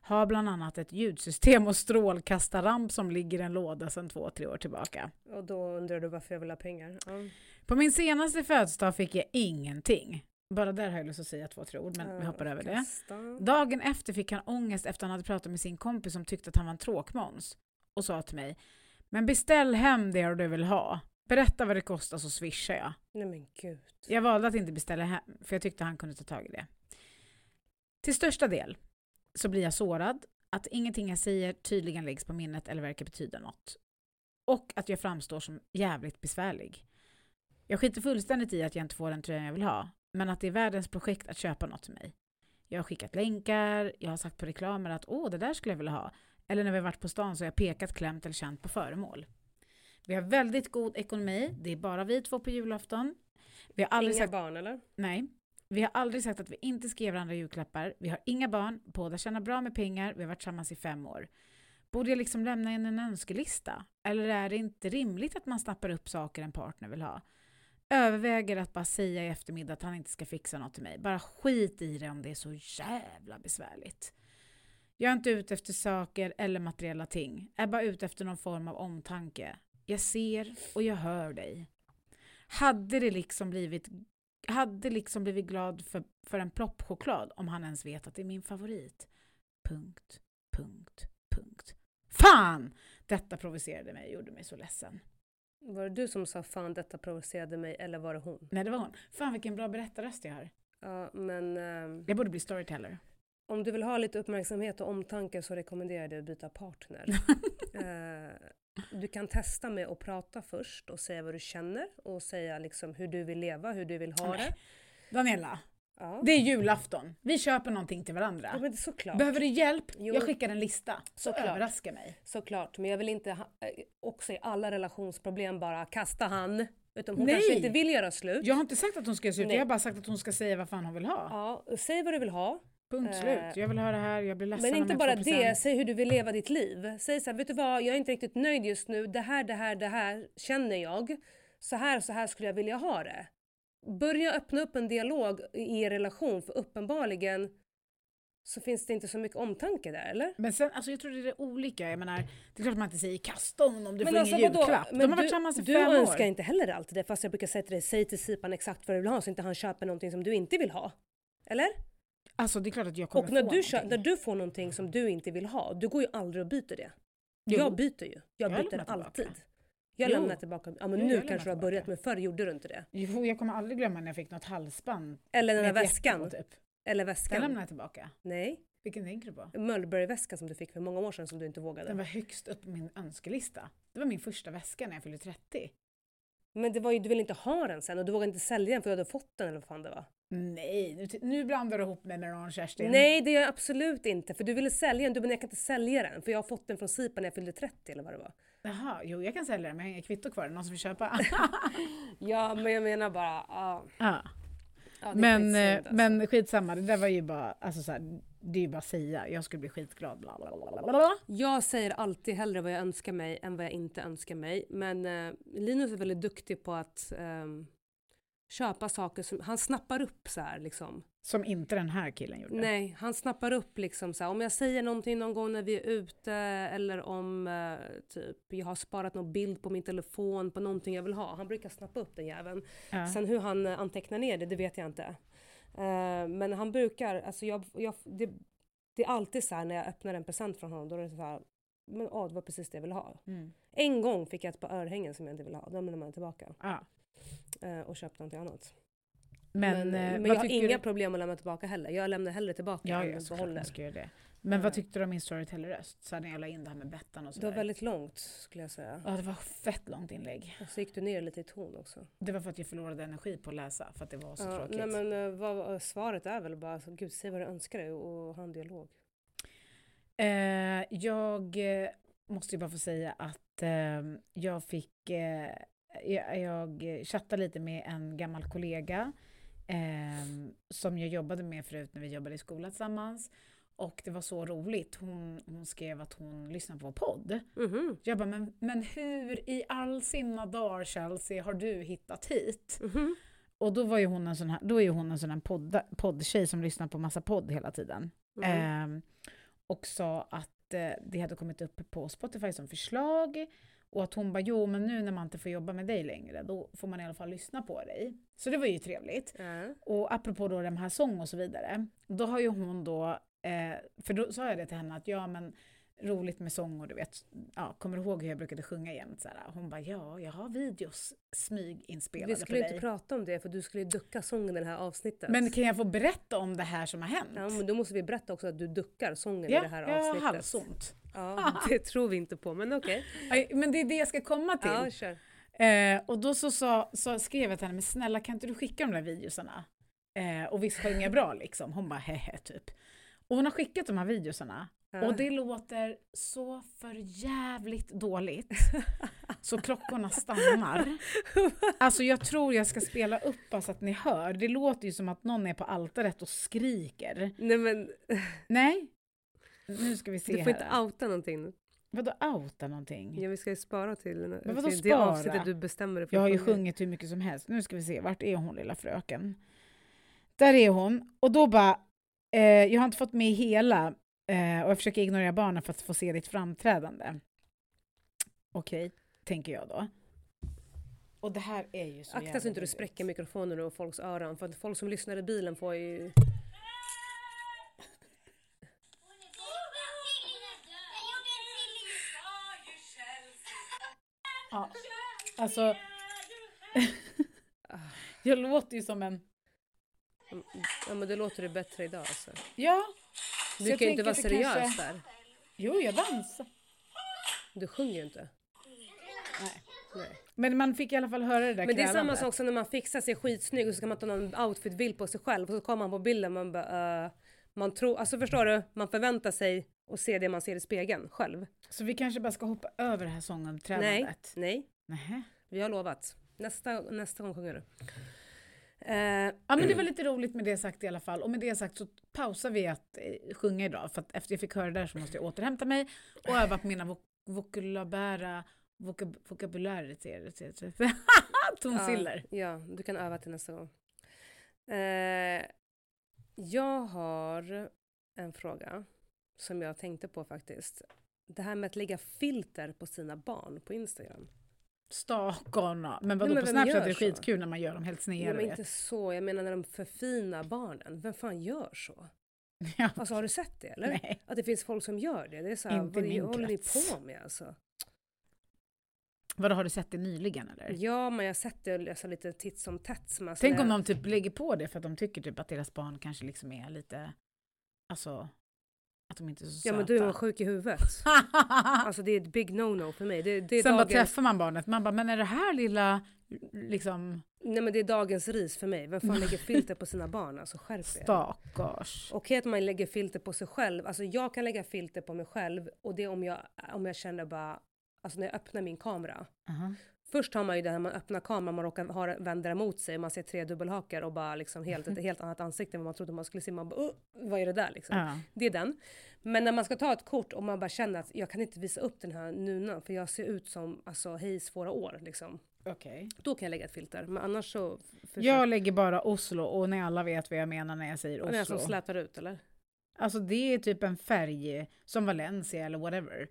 Har bland annat ett ljudsystem och strålkastarramp som ligger i en låda sedan två, tre år tillbaka. Och då undrar du varför jag vill ha pengar? Ja. På min senaste födelsedag fick jag ingenting. Bara där har jag lust att säga två, tre ord, men vi hoppar över det. Dagen efter fick han ångest efter att han hade pratat med sin kompis som tyckte att han var en tråkmåns och sa till mig Men beställ hem det du vill ha. Berätta vad det kostar så swishar jag. Nej men gud. Jag valde att inte beställa hem för jag tyckte han kunde ta tag i det. Till största del så blir jag sårad att ingenting jag säger tydligen läggs på minnet eller verkar betyda något. Och att jag framstår som jävligt besvärlig. Jag skiter fullständigt i att jag inte får den tröjan jag vill ha, men att det är världens projekt att köpa något till mig. Jag har skickat länkar, jag har sagt på reklamer att åh, det där skulle jag vilja ha. Eller när vi har varit på stan så har jag pekat, klämt eller känt på föremål. Vi har väldigt god ekonomi, det är bara vi två på julafton. Vi har aldrig Inga sagt barn eller? Nej. Vi har aldrig sagt att vi inte ska ge varandra julklappar. Vi har inga barn, båda tjänar bra med pengar, vi har varit tillsammans i fem år. Borde jag liksom lämna in en önskelista? Eller är det inte rimligt att man snappar upp saker en partner vill ha? Överväger att bara säga i eftermiddag att han inte ska fixa något till mig. Bara skit i det om det är så jävla besvärligt. Jag är inte ute efter saker eller materiella ting. Jag är bara ute efter någon form av omtanke. Jag ser och jag hör dig. Hade det liksom blivit hade liksom blivit glad för, för en ploppchoklad om han ens vet att det är min favorit. Punkt, punkt, punkt. Fan! Detta provocerade mig och gjorde mig så ledsen. Var det du som sa fan detta provocerade mig eller var det hon? Nej, det var hon. Fan vilken bra berättarröst jag har. Ja men ehm, Jag borde bli storyteller. om du vill ha lite uppmärksamhet och omtanke så rekommenderar jag dig att byta partner. Eh, du kan testa med att prata först och säga vad du känner och säga liksom hur du vill leva, hur du vill ha Nej. det. Daniela, Ja. det är julafton. Vi köper någonting till Ja, varandra. men det är såklart. Behöver du hjälp? Jo. Jag skickar en lista. Så överraska mig. Såklart, men jag vill inte ha, eh, också i alla relationsproblem bara kasta han. Utan hon Nej. kanske inte vill göra slut. Jag har inte sagt att hon ska se ut, Nej. jag har bara sagt att hon ska säga vad fan hon vill ha. Ja, säg vad du vill ha. Punkt Eh, slut. Jag vill ha det här, jag blir ledsen Men inte bara det, säg hur du vill leva ditt liv. Säg så här, vet du vad, jag är inte riktigt nöjd just nu. Det här, det här, det här känner jag. Så här, så här skulle jag vilja ha det. Börja öppna upp en dialog i er relation, för uppenbarligen så finns det inte så mycket omtanke där, eller? Men sen, alltså jag tror det är olika. Jag menar, det är klart man inte säger kasta honom, du Men får alltså, ingen julklapp. Men De har varit du- tillsammans i Du fem önskar år. inte heller alltid det, fast jag brukar säga till dig, säg till Sipan exakt vad du vill ha så inte han köper någonting som du inte vill ha. Eller? Alltså det är klart att jag kommer Och när få du, kö- när du får någonting som du inte vill ha, du går ju aldrig och byter det. Jo. Jag byter ju. Jag, Jag byter lämnar tillbaka. alltid. Jag Jo. lämnar tillbaka. Ja men Jo, jag nu lämnar kanske du har börjat, men förr gjorde du inte det. Jo, jag kommer aldrig glömma när jag fick något halsband. Eller den där med ett hjärta väskan. Typ. Eller Den väskan. lämnar jag tillbaka. Nej. Vilken tänker du på? Mulberry-väskan som du fick för många år sedan som du inte vågade. Den var högst upp på min önskelista. Det var min första väska när jag fyllde 30. Men det var ju, du ville inte ha den sen och du vågade inte sälja den för du hade fått den eller vad fan det var. Nej, nu, nu blandar du ihop mig med någon Kerstin. Nej det gör jag absolut inte för du ville sälja den, du men jag kan inte sälja den för jag har fått den från Sipa när jag fyllde 30 eller vad det var. Jaha, jo jag kan sälja den men jag har inget kvitto kvar. Någon som vill köpa? Ja men jag menar bara, ja. ja. ja Men, eh, alltså. men skitsamma, det där var ju bara, alltså så här, det är ju bara att säga. Jag skulle bli skitglad. Bla, bla, bla. Jag säger alltid hellre vad jag önskar mig än vad jag inte önskar mig. Men eh, Linus är väldigt duktig på att ehm, köpa saker som, han snappar upp så här liksom. Som inte den här killen gjorde. Nej, han snappar upp liksom så här, om jag säger någonting någon gång när vi är ute eller om eh, typ jag har sparat någon bild på min telefon på någonting jag vill ha. Han brukar snappa upp den jäveln. Ja. Sen hur han eh, antecknar ner det, det vet jag inte. Eh, men han brukar, alltså jag, jag, det, det är alltid så här när jag öppnar en present från honom, då är det så här, men åh, det var precis det jag ville ha. Mm. En gång fick jag ett par örhängen som jag inte ville ha, de lämnade man tillbaka Ja. Eh, och köpte någonting annat. Men, men, eh, men jag har inga du- problem att lämna tillbaka heller. Jag lämnar hellre tillbaka Ja, än ja såklart behåller. ska göra det. Men vad Ja. tyckte du om min storyteller-röst? Så när jag la in det här med Bettan och Det var sådär. väldigt långt skulle jag säga. Ja, det var fett långt inlägg. Och så gick du ner lite i ton också. Det var för att jag förlorade energi på att läsa, för att det var så Ja, tråkigt. nej, men, eh, vad, svaret är väl bara, alltså, gud säg vad du önskar dig och, ha en dialog. Eh, jag eh, måste ju bara få säga att eh, jag fick, eh, jag, jag chattade lite med en gammal kollega eh, som jag jobbade med förut när vi jobbade i skolan tillsammans. Och det var så roligt. Hon, hon skrev att hon lyssnade på vår podd. Mhm. Jag bara, men, men hur i all sinna dagar Chelsea har du hittat hit? Mhm. Och då var ju hon en sån här, då är ju hon en sån här podd, poddtjej som lyssnar på massa podd hela tiden. Mhm. Ehm, och sa att eh, det hade kommit upp på Spotify som förslag. Och att hon bara, jo men nu när man inte får jobba med dig längre, då får man i alla fall lyssna på dig. Så det var ju trevligt. Ja. Och apropå då de här sång och så vidare, då har ju hon då, eh, för då sa jag det till henne att ja men roligt med sång och du vet, ja, kommer du ihåg hur jag brukade sjunga jämt? Så här, hon bara ja, jag har videos smyginspelade Vi på skulle dig. inte prata om det för du skulle ju ducka sången i det här avsnittet. Men kan jag få berätta om det här som har hänt? Ja, men då måste vi berätta också att du duckar sången Ja, i det här jag har avsnittet. halsont. Ja, det tror vi inte på, men okej. Aj, Men det är det jag ska komma till. Ja, kör. Eh, och då så, sa, så skrev jag till henne, men snälla kan inte du skicka de där videosarna? Eh, och visst sjöng jag bra liksom? Hon bara hehe typ. Och hon har skickat de här videosarna Ja. och det låter så för jävligt dåligt så klockorna stannar. Alltså jag tror jag ska spela upp bara så att ni hör. Det låter ju som att någon är på altaret och skriker. Nej men Nej? Nu ska vi se du får här. inte outa någonting. Vadå outa någonting? Ja, vi ska ju spara till, vadå till det spara? avsnittet du bestämmer dig för Jag har ju sjungit hur mycket som helst. Nu ska vi se, vart är hon lilla fröken? Där är hon. Och då bara, eh, jag har inte fått med hela eh, och jag försöker ignorera barnen för att få se ditt framträdande. Okej, tänker jag då. Och det här är ju så Akta så inte du spräcker mikrofonen och folks öron för att folk som lyssnar i bilen får ju... Ja, alltså... jag låter ju som en... Ja men det låter det bättre idag alltså. Ja, Du Så kan ju inte vara seriös kanske- där. jo jag dansar. Du sjunger ju inte. Nej. Nej. Men man fick i alla fall höra det där Men det är samma sak som när man fixar sig skitsnygg och så ska man ta någon outfit-bild på sig själv och så kommer man på bilden man bara... eh, man tror, alltså förstår du? Man förväntar sig att se det man ser i spegeln själv. Så vi kanske bara ska hoppa över det här Nej, sånguppträdandet? nej. Nej. Vi har lovat. Nästa, nästa gång sjunger du. Eh, Ja men det var lite roligt med det sagt i alla fall. Och med det sagt så pausar vi att eh, sjunga idag. För att efter jag fick höra det där så måste jag återhämta mig och öva på mina vok vokabulära vokab vokabulärer. Tonsiller. Ja, ja, du kan öva till nästa gång. Eh, jag har en fråga som jag tänkte på faktiskt. Det här med att lägga filter på sina barn på Instagram. Stackarna. Men vadå Nej, men på Snapchat är det skitkul när man gör dem helt sneda. men du inte så, jag menar när de förfinar barnen. Vem fan gör så? Ja. Alltså har du sett det eller? Nej. Att det finns folk som gör det? Det är så här, vad min håller ni på med alltså? Vadå har du sett det nyligen eller? Ja, men jag har sett det alltså, lite titt som tätt. Som alltså, Tänk om de typ lägger på det för att de tycker typ att deras barn kanske liksom är lite, alltså, att de inte är så söta. Ja men du är sjuk i huvudet. Alltså det är ett big no-no för mig. Det, det Sen bara dagens, träffar man barnet, man bara, men är det här lilla, liksom, nej, men det är dagens ris för mig. Vem fan lägger filter på sina barn? Alltså skärp er. stackars. Okej att man lägger filter på sig själv. Alltså jag kan lägga filter på mig själv och det om jag, om jag känner bara, alltså när jag öppnar min kamera. Aha. Först har man ju det när man öppnar kameran, man råkar ha, vända emot sig, man ser tre dubbelhakar och bara liksom helt, ett helt annat ansikte än vad man trodde man skulle se. Man bara, "Åh, vad är det där liksom? Ja. Det är den. Men när man ska ta ett kort och man bara känner att jag kan inte visa upp den här nunan för jag ser ut som alltså hej svåra år liksom. Okej. Då kan jag lägga ett filter. Men annars så... försök- Jag lägger bara Oslo och ni alla vet vad jag menar när jag säger Och den Oslo. som slätar ut eller? Alltså det är typ en färg som Valencia eller whatever.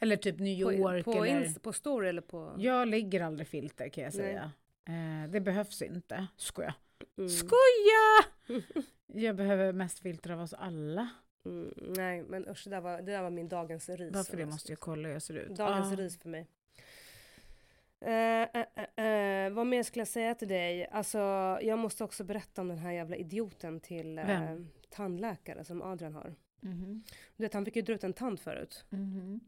Eller typ New På, York på, eller... Insta, på story eller på... Jag lägger aldrig filter kan jag säga. Eh, det behövs inte. Skoja. Mm. Skoja! Jag behöver mest filter av oss alla. Mm, nej men usch, det där, var, det där var min dagens ris. Bara för det måste jag kolla hur jag ser ut. Dagens Ah. ris för mig. Eh, eh, eh, vad mer skulle jag säga till dig? Alltså, jag måste också berätta om den här jävla idioten till eh, tandläkare som Adrian har. Mhm. Du vet, han fick ju dra ut en tand förut. Mhm.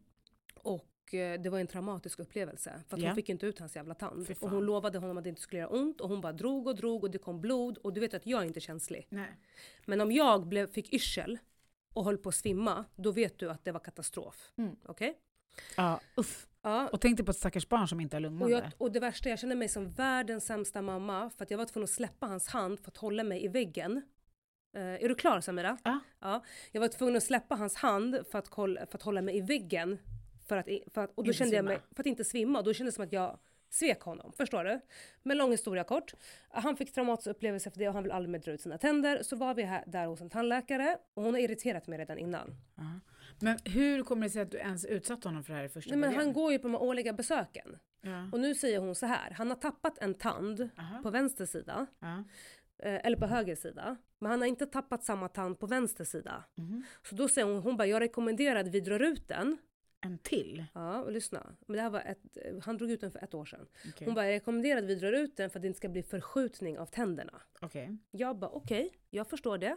Och eh, det var en traumatisk upplevelse. För att Ja. hon fick inte ut hans jävla tand. Och hon lovade honom att det inte skulle göra ont. Och hon bara drog och drog och det kom blod. Och du vet att jag är inte känslig. Nej. Men om jag blev, fick yrsel och höll på att svimma, då vet du att det var katastrof. Mm. Okej? Ja, uff. Ja. Och tänk dig på ett stackars barn som inte är Och, lugnande. jag, och det värsta, jag känner mig som världens sämsta mamma för att jag var tvungen att släppa hans hand för att hålla mig i väggen. Eh, är du klar Samira? Ja. ja. Jag var tvungen att släppa hans hand för att, kolla, för att hålla mig i väggen. För att, för att, och då Inte kände jag mig, svimma. för att inte svimma. Då kändes det som att jag svek honom. Förstår du? Men lång historia kort. Han fick traumatisk upplevelse efter det och han vill aldrig mer dra ut sina tänder. Så var vi här, där hos en tandläkare och hon har irriterat mig redan innan. Ja. Men hur kommer det sig att du ens utsatt honom för det här i första Nej, men början? han går ju på de här årliga besöken. Ja. Och nu säger hon så här, han har tappat en tand Aha. på vänster sida. Eh, eller på höger sida. Men han har inte tappat samma tand på vänster sida. Mhm. Så då säger hon, hon bara, jag rekommenderar att vi drar ut den. En till? Ja, och lyssna. Men det här var ett, han drog ut den för ett år sedan. Okej. Hon bara, jag rekommenderar att vi drar ut den för att det inte ska bli förskjutning av tänderna. Okej. Jag bara, okej, jag förstår det.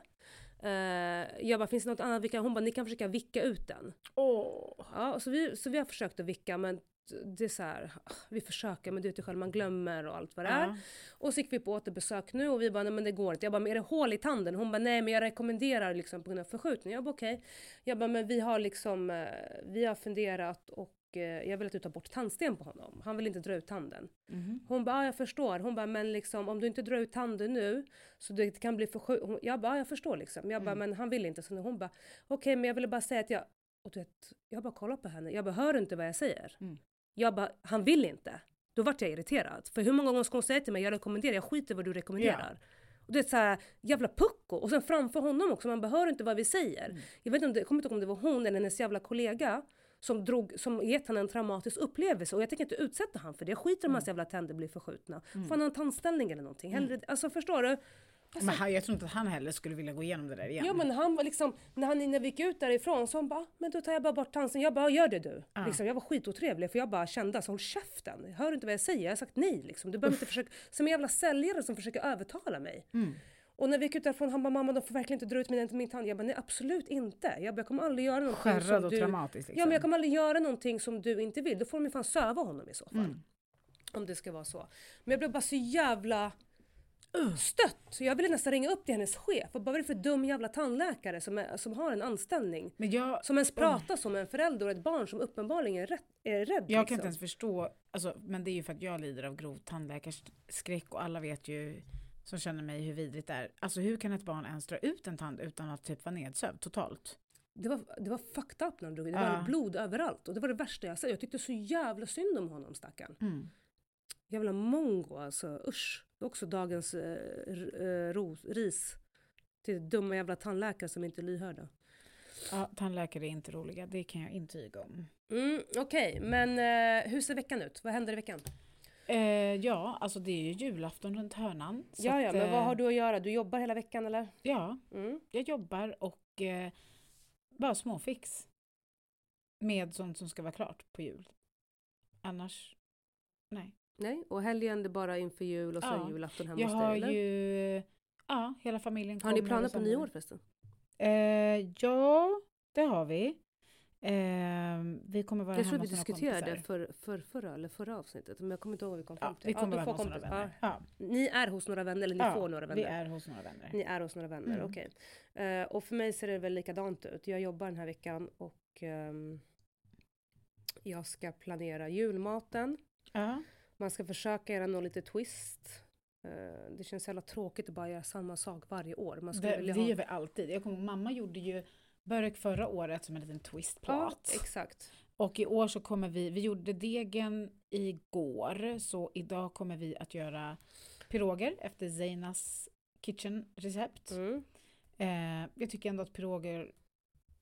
Eh, jag bara, finns det något annat vi kan? Hon bara, ni kan försöka vicka ut den. Åh. Ja, så vi, så vi har försökt att vicka men det är så här, ah, vi försöker men du vet ju själv, man glömmer och allt vad det är. Ja. Och så gick vi på återbesök nu och vi bara, nej men det går inte. Jag bara, men är det hål i tanden? Hon bara, nej men jag rekommenderar liksom på grund av förskjutning. Jag bara, okej. Jag bara, men vi har liksom, eh, vi har funderat och eh, jag vill att du tar bort tandsten på honom. Han vill inte dra ut tanden. Mhm. Hon bara, ja, jag förstår. Hon bara, men liksom om du inte drar ut tanden nu så det kan bli förskjutning. Jag bara, ja, jag förstår liksom. Jag bara, Mm. men han vill inte. Så hon bara, okej men jag ville bara säga att jag, och du vet, jag bara kollar på henne. Jag bara, hör du inte vad jag säger? Mm. Jag bara, han vill inte. Då vart jag irriterad. För hur många gånger ska hon säga till mig, jag rekommenderar, jag skiter vad du rekommenderar. Och det är så här, jävla pucko. Och sen framför honom också, man hör inte vad vi säger. Mm. Jag vet inte om det, jag kommer inte ihåg om det var hon eller hennes jävla kollega som, drog, som gett henne en traumatisk upplevelse och jag tänker inte utsätta han för det. Jag skiter om Mm. hans jävla tänder blir förskjutna. Får han ha en tandställning eller någonting? Hellre, Alltså förstår du? Men han, jag tror inte att han heller skulle vilja gå igenom det där igen. Ja men han var liksom, när han när vi gick ut därifrån så han bara, men då tar jag bara bort tandsten. Jag bara, gör det du. Ja. Liksom, jag var skitotrevlig för jag bara kände, alltså håll käften. Hör du inte vad jag säger? Jag har sagt nej liksom. Du behöver inte försöka, som en jävla säljare som försöker övertala mig. Mm. Och när vi gick ut därifrån, han bara, mamma de får verkligen inte dra ut min, min tand. Jag bara, nej absolut inte. Jag bara, jag kommer aldrig göra någonting Skärrad som och du... traumatisk liksom. Ja men jag kommer aldrig göra någonting som du inte vill. Då får de ju fan söva honom i så fall. Mm. Om det ska vara så. Men jag blev bara så jävla. Stött. Så jag ville nästan ringa upp till hennes chef. Vad är det för dum jävla tandläkare som, är, som har en anställning? Men jag, Som ens pratar som en förälder och ett barn som uppenbarligen är, rätt, är rädd. jag kan liksom. inte ens förstå, alltså, men det är ju för att jag lider av grov tandläkarskräck och alla vet ju som känner mig hur vidrigt det är. Alltså hur kan ett barn ens dra ut en tand utan att typ vara nedsövd totalt? det, var, det var fucked up när han drog. Det Ja. var blod överallt. Och det var det värsta jag sett. Jag tyckte så jävla synd om honom stackarn. Mm. Jävla mongo alltså. Usch. Det är också dagens eh, eh, ros, ris. Till dumma jävla tandläkare som inte är lyhörda. Ja, tandläkare är inte roliga, det kan jag intyga om. Mm, Okej, men eh, hur ser veckan ut? Vad händer i veckan? Eh, ja, alltså det är ju julafton runt hörnan. Ja, ja, men vad eh, har du att göra? Du jobbar hela veckan eller? Ja, Mm. jag jobbar och eh, bara småfix. Med sånt som ska vara klart på jul. Annars, nej. Nej, och helgen det är bara inför jul och så Ja, julafton hemma Jag hos har dig eller? ju, ja, hela familjen Har ni kommer planer på nyår förresten? Eh, ja, det har vi. Eh, vi kommer vara Jag tror hemma vi hos några diskuterade kompisar. för, för förra, eller förra avsnittet, men jag kommer inte ihåg vad vi kom Ja, fram till. vi kommer du vara hemma hos några vänner. Ja. Ni är hos några vänner eller ni Ja, får några vänner? vi är hos några vänner. Ni är hos några vänner, Mm. okej. Eh, och för mig ser det väl likadant ut. Jag jobbar den här veckan och ehm, jag ska planera julmaten. Ja. Man ska försöka göra någon lite twist. Eh, det känns jävla tråkigt att bara göra samma sak varje år. Man Det, det ha... gör vi alltid. Jag kommer, mamma gjorde ju burk förra året som en liten Ja, twistplåt. exakt. och i år så kommer vi, vi gjorde degen igår, så idag kommer vi att göra piroger efter Zeinas kitchen recept. Mm. Eh, jag tycker ändå att piroger,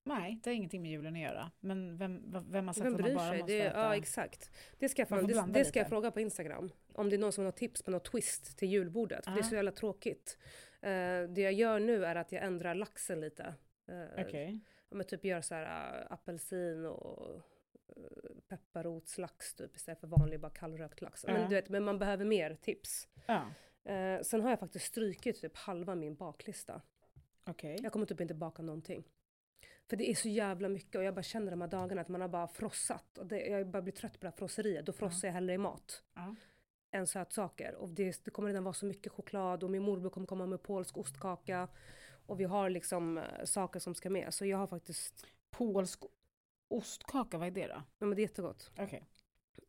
nej det har ingenting med julen att göra. Men vem, vem har sagt Vem att man bara sig? måste Det, äta? ja, exakt. Det ska, jag, det, det ska jag fråga på Instagram. Om det är någon som har tips på något twist till julbordet. För det är Ja. så jävla tråkigt. Eh, det jag gör nu är att jag ändrar laxen lite. Uh, Okej. Ja, men typ gör så här äh, apelsin och pepparrotslax typ istället för vanlig bara kallrökt lax. Men, du vet, men man behöver mer tips. Eh, sen har jag faktiskt strykit typ halva min baklista. okej. Jag kommer typ inte baka någonting. För det är så jävla mycket och jag bara känner de här dagarna att man har bara frossat. Och det, jag bara blir trött på det här frosseriet. Då frossar jag hellre i mat Ja. än sötsaker. Och det, det kommer redan vara så mycket choklad och min morbror kommer komma med polsk ostkaka. Och vi har liksom äh, saker som ska med. Så jag har faktiskt, Polsk ostkaka, vad är det då? ja men det är jättegott. Okej.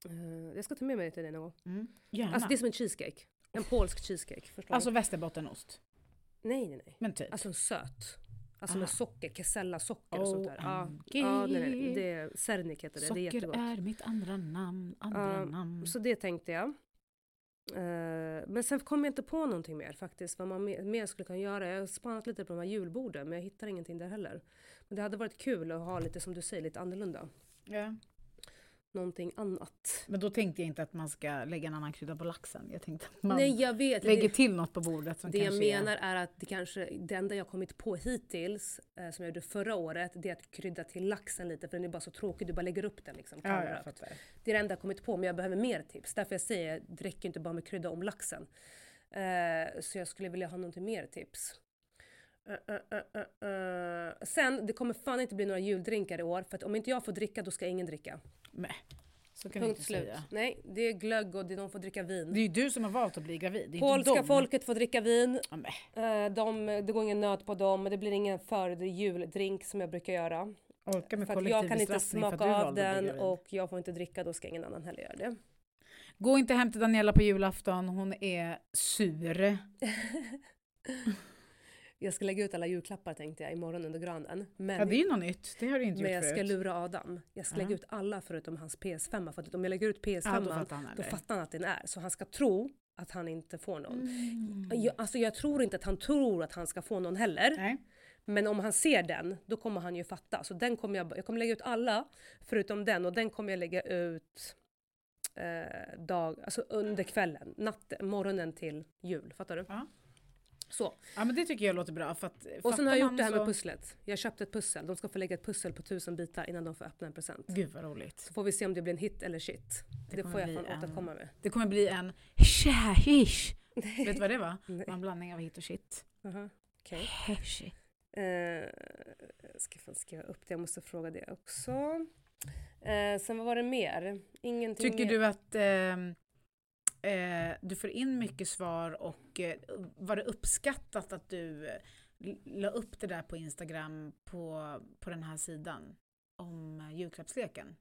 Eh, jag ska ta med mig det till dig någon gång. Mm. Gärna. Alltså det är som en cheesecake. En polsk cheesecake. Förstår Alltså västerbottenost. Nej, nej, nej. Men typ. Alltså en söt. Alltså Ah. med socker, kesella-socker och sånt där. Ja, ja nej, nej, det är Sernik heter det. det är Socker jättegott. är mitt andra namn. Andra Ja, namn. Så det tänkte jag. Eh, men sen kom jag inte på någonting mer faktiskt, vad man mer, mer skulle kunna göra. Jag har spanat lite på de här julborden men jag hittar ingenting där heller. Men det hade varit kul att ha lite som du säger, lite annorlunda. Ja. Någonting annat. Men då tänkte jag inte att man ska lägga en annan krydda på laxen. Jag tänkte att man Nej jag vet. lägger det, till något på bordet som det jag kanske är- menar är att det kanske, det enda jag kommit på hittills, eh, som jag gjorde förra året, det är att krydda till laxen lite för den är bara så tråkig, du bara lägger upp den liksom. Ja, jag kallrökt. fattar. Det är det enda jag kommit på, men jag behöver mer tips. Därför jag säger, det räcker inte bara med krydda om laxen. Eh, så jag skulle vilja ha någonting mer tips. Eh, eh. Sen, det kommer fan inte bli några juldrinkar i år, för att om inte jag får dricka, då ska ingen dricka. Nej, så kan du Punkt inte slut. säga. Nej, det är glögg och det, de får dricka vin. Det är ju du som har valt att bli gravid. Det är Polska inte folket får dricka vin. Ja, de, det går ingen nöt på dem, det blir ingen före juldrink som jag brukar göra. orka med För att jag kan inte smaka du av den och jag får inte dricka, då ska ingen annan heller göra det. Gå inte hem till Daniela på julafton, hon är sur. Jag ska lägga ut alla julklappar tänkte jag imorgon under granen. Men, Ja, det är ju något nytt. Det har du inte men gjort jag ska förut. lura Adam. Jag ska Ja. lägga ut alla förutom hans PS5. För att om jag lägger ut PS5 Ja, då fattar han då fattar han att den är. Så han ska tro att han inte får någon. Mm. Jag, alltså jag tror inte att han tror att han ska få någon heller. Nej. Men om han ser den, då kommer han ju fatta. Så den kommer jag, jag kommer lägga ut alla förutom den och den kommer jag lägga ut eh, dag, alltså under kvällen, natten, morgonen till jul. Fattar du? Ja. Så. Ja men det tycker jag låter bra. För att, Och sen har jag gjort det här med så... pusslet. Jag köpte ett pussel. De ska få lägga ett pussel på tusen bitar innan de får öppna en present. Gud vad roligt. Så får vi se om det blir en hit eller shit. Det Det, får jag fan en- återkomma med. Det kommer bli en shahish. Vet du vad det var? Nej. Det var en blandning av hit och shit. Okej. Heshi. Eh, jag ska fan skriva upp det, jag måste fråga det också. Eh, sen vad var det mer? Ingenting Tycker mer. du att ehm, eh, du får in mycket svar och eh, var det uppskattat att du eh, la upp det där på Instagram på, på den här sidan om eh, julklappsleken?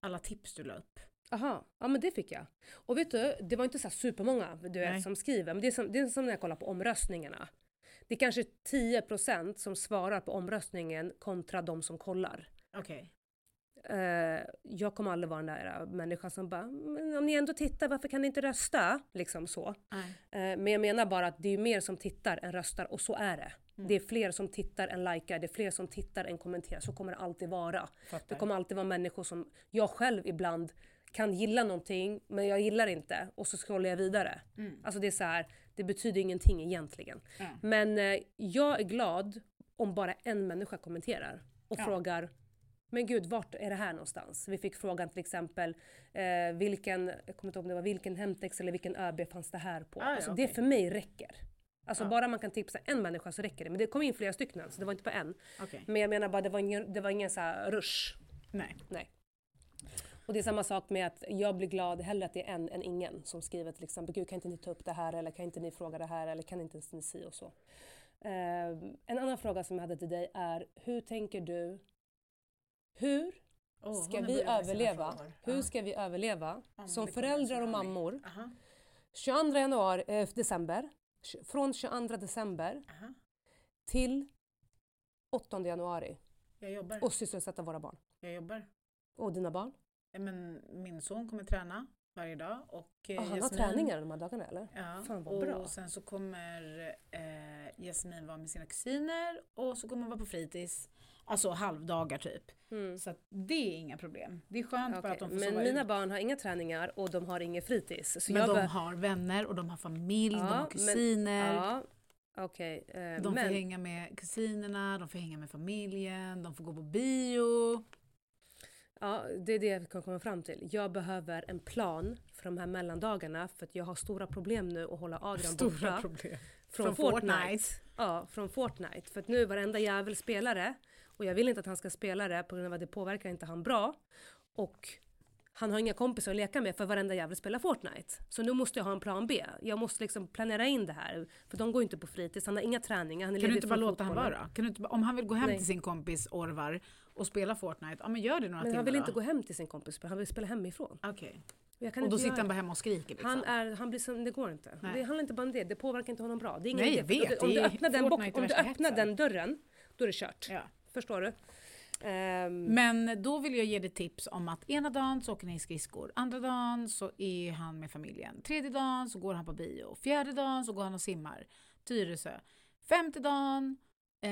Alla tips du la upp. Aha, ja men det fick jag. Och vet du, det var inte så supermånga du vet, som skriver, men det är, som, det är som när jag kollar på omröstningarna. Det är kanske 10% som svarar på omröstningen kontra de som kollar. Okej. Eh, jag kommer aldrig vara den där människan som bara, men om ni ändå tittar, varför kan ni inte rösta? Liksom så. Eh, men jag menar bara att det är mer som tittar än röstar och så är det. Mm. Det är fler som tittar än likar, det är fler som tittar än kommenterar. Så kommer det alltid vara. Det Fattar. kommer alltid vara människor som jag själv ibland kan gilla någonting men jag gillar inte och så scrollar jag vidare. Mm. Alltså det är så här, det betyder ingenting egentligen. Ja. Men eh, jag är glad om bara en människa kommenterar och Ja. frågar men gud, vart är det här någonstans? Vi fick frågan till exempel eh, vilken, jag kommer inte ihåg om det var vilken Hemtex eller vilken ÖB fanns det här på? Ah, ja, alltså, Det okej. för mig räcker. Alltså Ja. bara man kan tipsa en människa så räcker det. Men det kom in flera stycken så det var inte bara en. Okej. Men jag menar bara det var ingen, det var ingen så här rush. Nej. Nej. Och det är samma sak med att jag blir glad hellre att det är en än ingen som skriver till exempel Gud kan inte ni ta upp det här eller kan inte ni fråga det här eller kan inte ni si och så. Eh, en annan fråga som jag hade till dig är hur tänker du hur Åh, ska har vi överleva? Hur Ja. ska vi överleva Om som föräldrar och mammor Aha. 22 januari, eh, december, från 22 december Aha. till 8 januari Jag jobbar. och sysselsätta våra barn Jag jobbar. och dina barn. Men min son kommer träna varje dag och eh, Ah, han har Jasmin- träningar de här dagarna eller? Ja, Fan, vad och bra. sen så kommer eh, Jasmin vara med sina kusiner och så kommer hon vara på fritids. Alltså halvdagar typ. Mm. Så det är inga problem. Det är skönt bara Okej, att de får Men sova mina ut. barn har inga träningar och de har inget fritids. Så Men de bör- har vänner och de har familj, de Ja, har men- kusiner. Ja, okej. eh, De får men hänga med kusinerna, de får hänga med familjen, de får gå på bio. ja, det är det jag kan komma fram till. Jag behöver en plan för de här mellandagarna för att jag har stora problem nu att hålla Adrian Stora borta problem. från, Från Fortnite. Fortnite. Ja, från Fortnite. För att nu varenda jävel spelar det och jag vill inte att han ska spela det på grund av att det påverkar inte han bra. Och han har inga kompisar att leka med för varenda jävel spelar Fortnite. Så nu måste jag ha en plan B. Jag måste liksom planera in det här. För de går inte på fritids, han har inga träningar, han är Kan du inte bara låta han fotbollen. vara? Kan du inte, om han vill gå hem Nej. till sin kompis Orvar och spela Fortnite, ja men gör det några Men timmar han vill då. inte gå hem till sin kompis, han vill spela hemifrån. Okej. Jag kan Och då sitter göra han bara hemma och skriker liksom. Han, är, han blir som, det går inte. Nej. Det handlar inte bara om det, det påverkar inte honom bra. Det är ingen Nej, idé. vet, Om du är öppnar, den, box, om du öppnar den dörren, då är det kört. Ja. Förstår du? Ehm, Men då vill jag ge dig tips om att ena dagen så åker ni skridskor, andra dagen så är han med familjen, tredje dagen så går han på bio, fjärde dagen så går han och simmar, Tyresö, femte dagen, eh,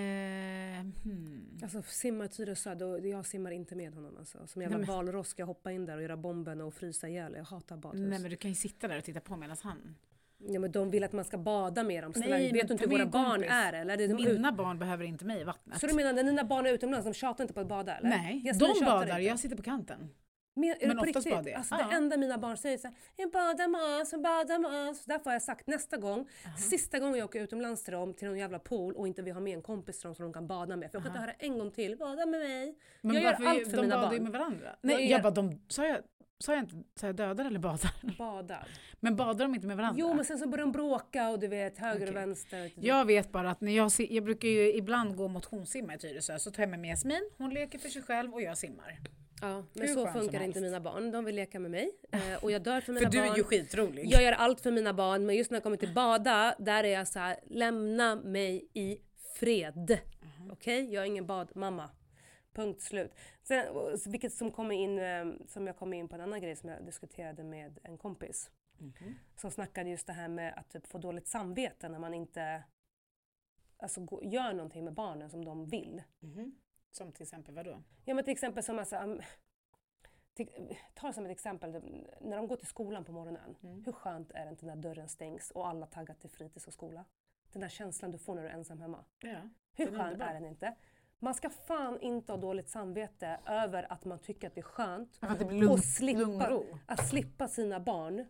hmm. Alltså simma i Tyresö, då, jag simmar inte med honom alltså. Som jävla valross ska jag hoppa in där och göra bomben och frysa ihjäl. Jag hatar badhus. Nej men du kan ju sitta där och titta på medan han... Ja men de vill att man ska bada med dem. Snälla, vet du inte hur våra barn är eller? De ut... Mina barn behöver inte mig i vattnet. Så du menar när dina barn är utomlands, de tjatar inte på att bada eller? Nej, Jasmin de badar, jag sitter på kanten. Men, Men det på riktigt? badar jag. Alltså, Ja. Det enda mina barn säger är såhär, jag badar med oss, jag badar med oss. Därför har jag sagt nästa gång, sista gången jag åker utomlands till dem, till någon jävla pool och inte vill ha med en kompis till dem som de kan bada med. För jag kan inte höra en gång till, bada med mig. Men jag gör varför- allt för de mina badar ju barn. med varandra. Jag Nej, gör- jag bara, de, sa, jag, sa jag inte sa jag dödar eller badar? Badar. Men badar de inte med varandra? Jo men sen så börjar de bråka och du vet höger Okej. och vänster. Jag vet bara att när jag, jag brukar ju ibland gå motionssimma i Tyresö så tar jag med mig Jasmin, hon leker för sig själv och jag simmar. Ja, men så funkar inte mina barn. De vill leka med mig eh, och jag dör för För mina du barn. är ju skitrolig. Jag gör allt för mina barn men just när jag kommer till bada, där är jag så här: lämna mig i fred. Mhm. Okej? Jag är ingen badmamma. Punkt slut. Sen, vilket som kommer in, eh, som jag kom in på en annan grej som jag diskuterade med en kompis. Mhm. Som snackade just det här med att typ få dåligt samvete när man inte alltså, gör någonting med barnen som de vill. Mhm. Som till exempel vadå? Ja men till exempel som alltså, um, till, ta som ett exempel, när de går till skolan på morgonen. Mm. Hur skönt är det inte när dörren stängs och alla taggar till fritids och skola? Den där känslan du får när du är ensam hemma. Ja. Hur är skönt är den inte? Man ska fan inte ha dåligt samvete över att man tycker att det är skönt Att det blir lugn, och slippa, lugn och ro. att slippa sina barn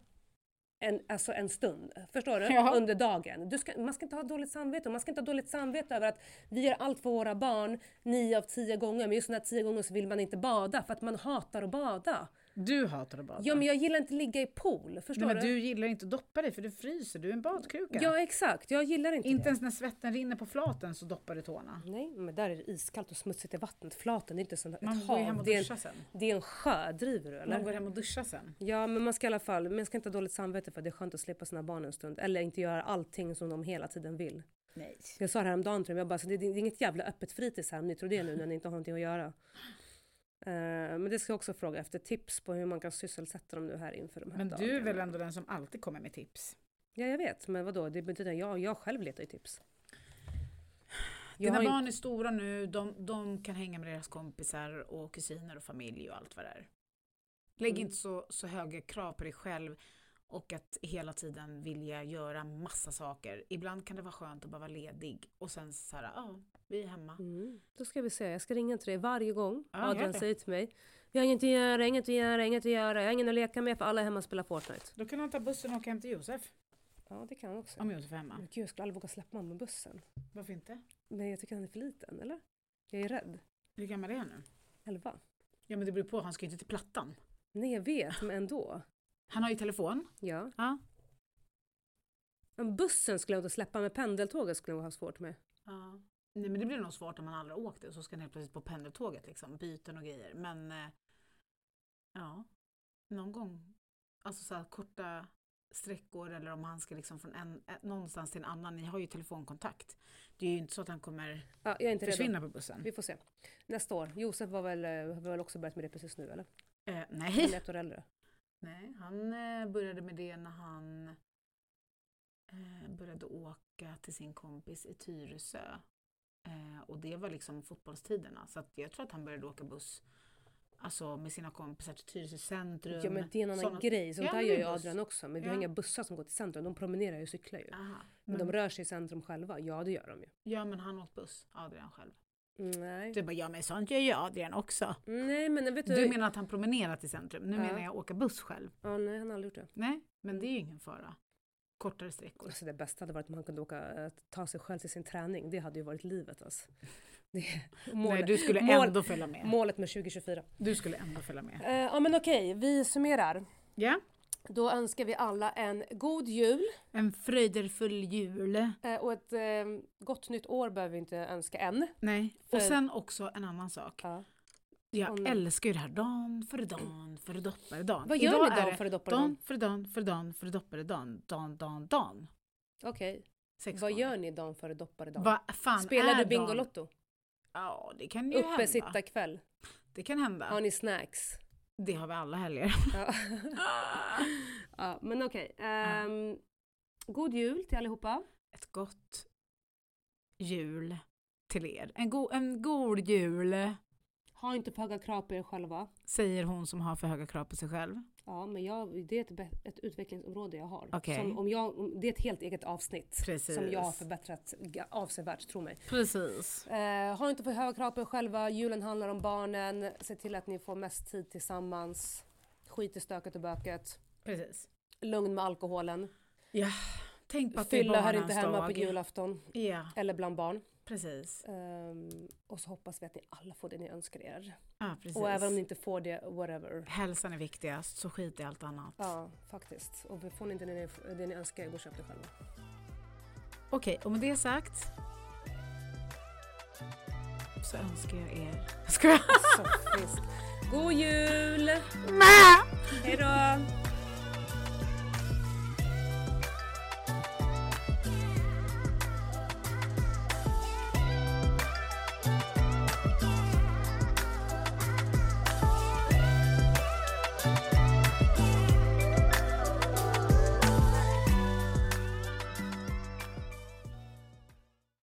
en, alltså en stund, förstår du? Ja. Under dagen. Du ska, man ska inte ha dåligt samvete man ska inte ha dåligt samvete över att vi gör allt för våra barn nio av tio gånger men just den här tio gånger så vill man inte bada för att man hatar att bada. Du hatar att bada. Ja men jag gillar inte att ligga i pool, förstår Nej, men du? du gillar inte att doppa dig för du fryser, du är en badkruka. Ja exakt, jag gillar inte, Inte det. ens när svetten rinner på flaten så doppar du tårna. Nej men där är det iskallt och smutsigt i vattnet. Flaten är inte som ett Man går hem hav, och duschar en, sen. det är en sjö, driver du eller? Man går hem och duschar sen. Ja men man ska i alla fall, man ska inte ha dåligt samvete för det är skönt att slippa sina barn en stund. Eller inte göra allting som de hela tiden vill. Nej. Jag sa det häromdagen till dem, jag bara, så det, det är inget jävla öppet fritids här om ni tror det nu när ni inte har någonting att göra. Eh, men det ska jag också fråga efter tips på hur man kan sysselsätta dem nu här inför de här Men dagarna. du är väl ändå den som alltid kommer med tips? Ja jag vet, men vadå, det betyder att jag, jag själv letar ju tips. Jag Dina barn är stora nu, de, de kan hänga med deras kompisar och kusiner och familj och allt vad det är. Lägg Mm. inte så, så höga krav på dig själv och att hela tiden vilja göra massa saker. Ibland kan det vara skönt att bara vara ledig och sen så här, ja, vi är hemma. Mm. Då ska vi se, jag ska ringa till dig varje gång gör Adrian säger till mig Jag har inget att göra, inget att göra, inget att göra, jag har ingen att leka med för alla är hemma och spelar Fortnite. Då kan han ta bussen och åka hem till Josef, Ja det kan jag också. om Josef är hemma. Men gud jag skulle aldrig våga släppa honom med bussen. Varför inte? Men jag tycker han är för liten, eller? Jag är rädd. Hur gammal är han nu? Elva. Ja men det beror på, han ska ju inte till Plattan. Nej jag vet, men ändå. Han har ju telefon. Ja. Ja. Men bussen skulle jag inte släppa, men pendeltåget skulle jag ha svårt med. Ja. Nej men det blir nog svårt om man aldrig åkt det så ska han helt plötsligt på pendeltåget liksom, byten och grejer. Men eh, ja, någon gång. Alltså så här korta sträckor eller om han ska liksom från en, eh, någonstans till en annan. Ni har ju telefonkontakt. Det är ju inte så att han kommer Ja, inte redo. försvinna på bussen. Vi får se. Nästa år. Josef var väl, eh, har väl också börjat med det precis nu eller? Eh, Han nej. är ett år äldre. Nej, han eh, började med det när han eh, började åka till sin kompis i Tyresö. Eh, och det var liksom fotbollstiderna. Så jag tror att han började åka buss alltså med sina kompisar till Tyresö centrum. Ja men det är en annan såna- grej, sånt Ja, där gör ju. Adrian också. Men vi Ja. har inga bussar som går till centrum, de promenerar ju och cyklar ju. Aha, Men men, de rör sig i centrum själva, ja det gör de ju. ja men han åt buss, Adrian själv. Nej. Du bara, ja men sånt gör ju Adrian också. Nej men vet du. Du menar att han promenerar till centrum, nu Ja. menar jag åka buss själv. Ja, nej han har aldrig gjort det. Nej, men det är ju ingen fara. Kortare sträckor. Alltså det bästa hade varit om han kunde åka, eh, ta sig själv till sin träning. Det hade ju varit livet alltså. Det, målet, Nej, du skulle mål- ändå följa med. målet med 2024. Du skulle ändå följa med. Eh, ja men okej, vi summerar. Ja, Då önskar vi alla en god jul en fröjderfull jul. eh, och ett eh, gott nytt år behöver vi inte önska än. Nej, För- och sen också en annan sak. Ja. Jag nej. älskar ju det här dan före dan före dopparedan. Vad gör Idag ni dan före dopparedan? Dan före dan före dan före dopparedan. Dan, dan, dan. Okej. Sex Vad gånger. gör ni dagen före dopparedagen? Vad fan Spelar du dan? Bingolotto? Ja, det kan ju Uppe hända. sitta kväll? Det kan hända. Har ni snacks? Det har vi alla helger. Ja, ja men okej. Ehm, god jul till allihopa. Ett gott jul till er. En, go en god jul, Ha inte för höga krav på er själva. säger hon som har för höga krav på sig själv. Ja, men jag, det är ett, ett utvecklingsområde jag har. Okej. Som om jag, det är ett helt eget avsnitt Precis. som jag har förbättrat avsevärt, tro mig. Precis. Eh, ha inte för höga krav på er själva. Julen handlar om barnen. Se till att ni får mest tid tillsammans. Skit i stöket och böket. Precis. Lugn med alkoholen. Ja, tänk på att Fylla det är hör inte hemma på dag. julafton. Ja, Eller bland barn. Precis. Ehm, och så hoppas vi att ni alla får det ni önskar er. Ja, precis. Och även om ni inte får det, whatever. Hälsan är viktigast, så skit i allt annat. Ja, faktiskt. Och får ni inte det ni, det ni önskar er, gå och köp det själva. Okej, och med det sagt så önskar jag er... Ska jag? God jul! Hej då!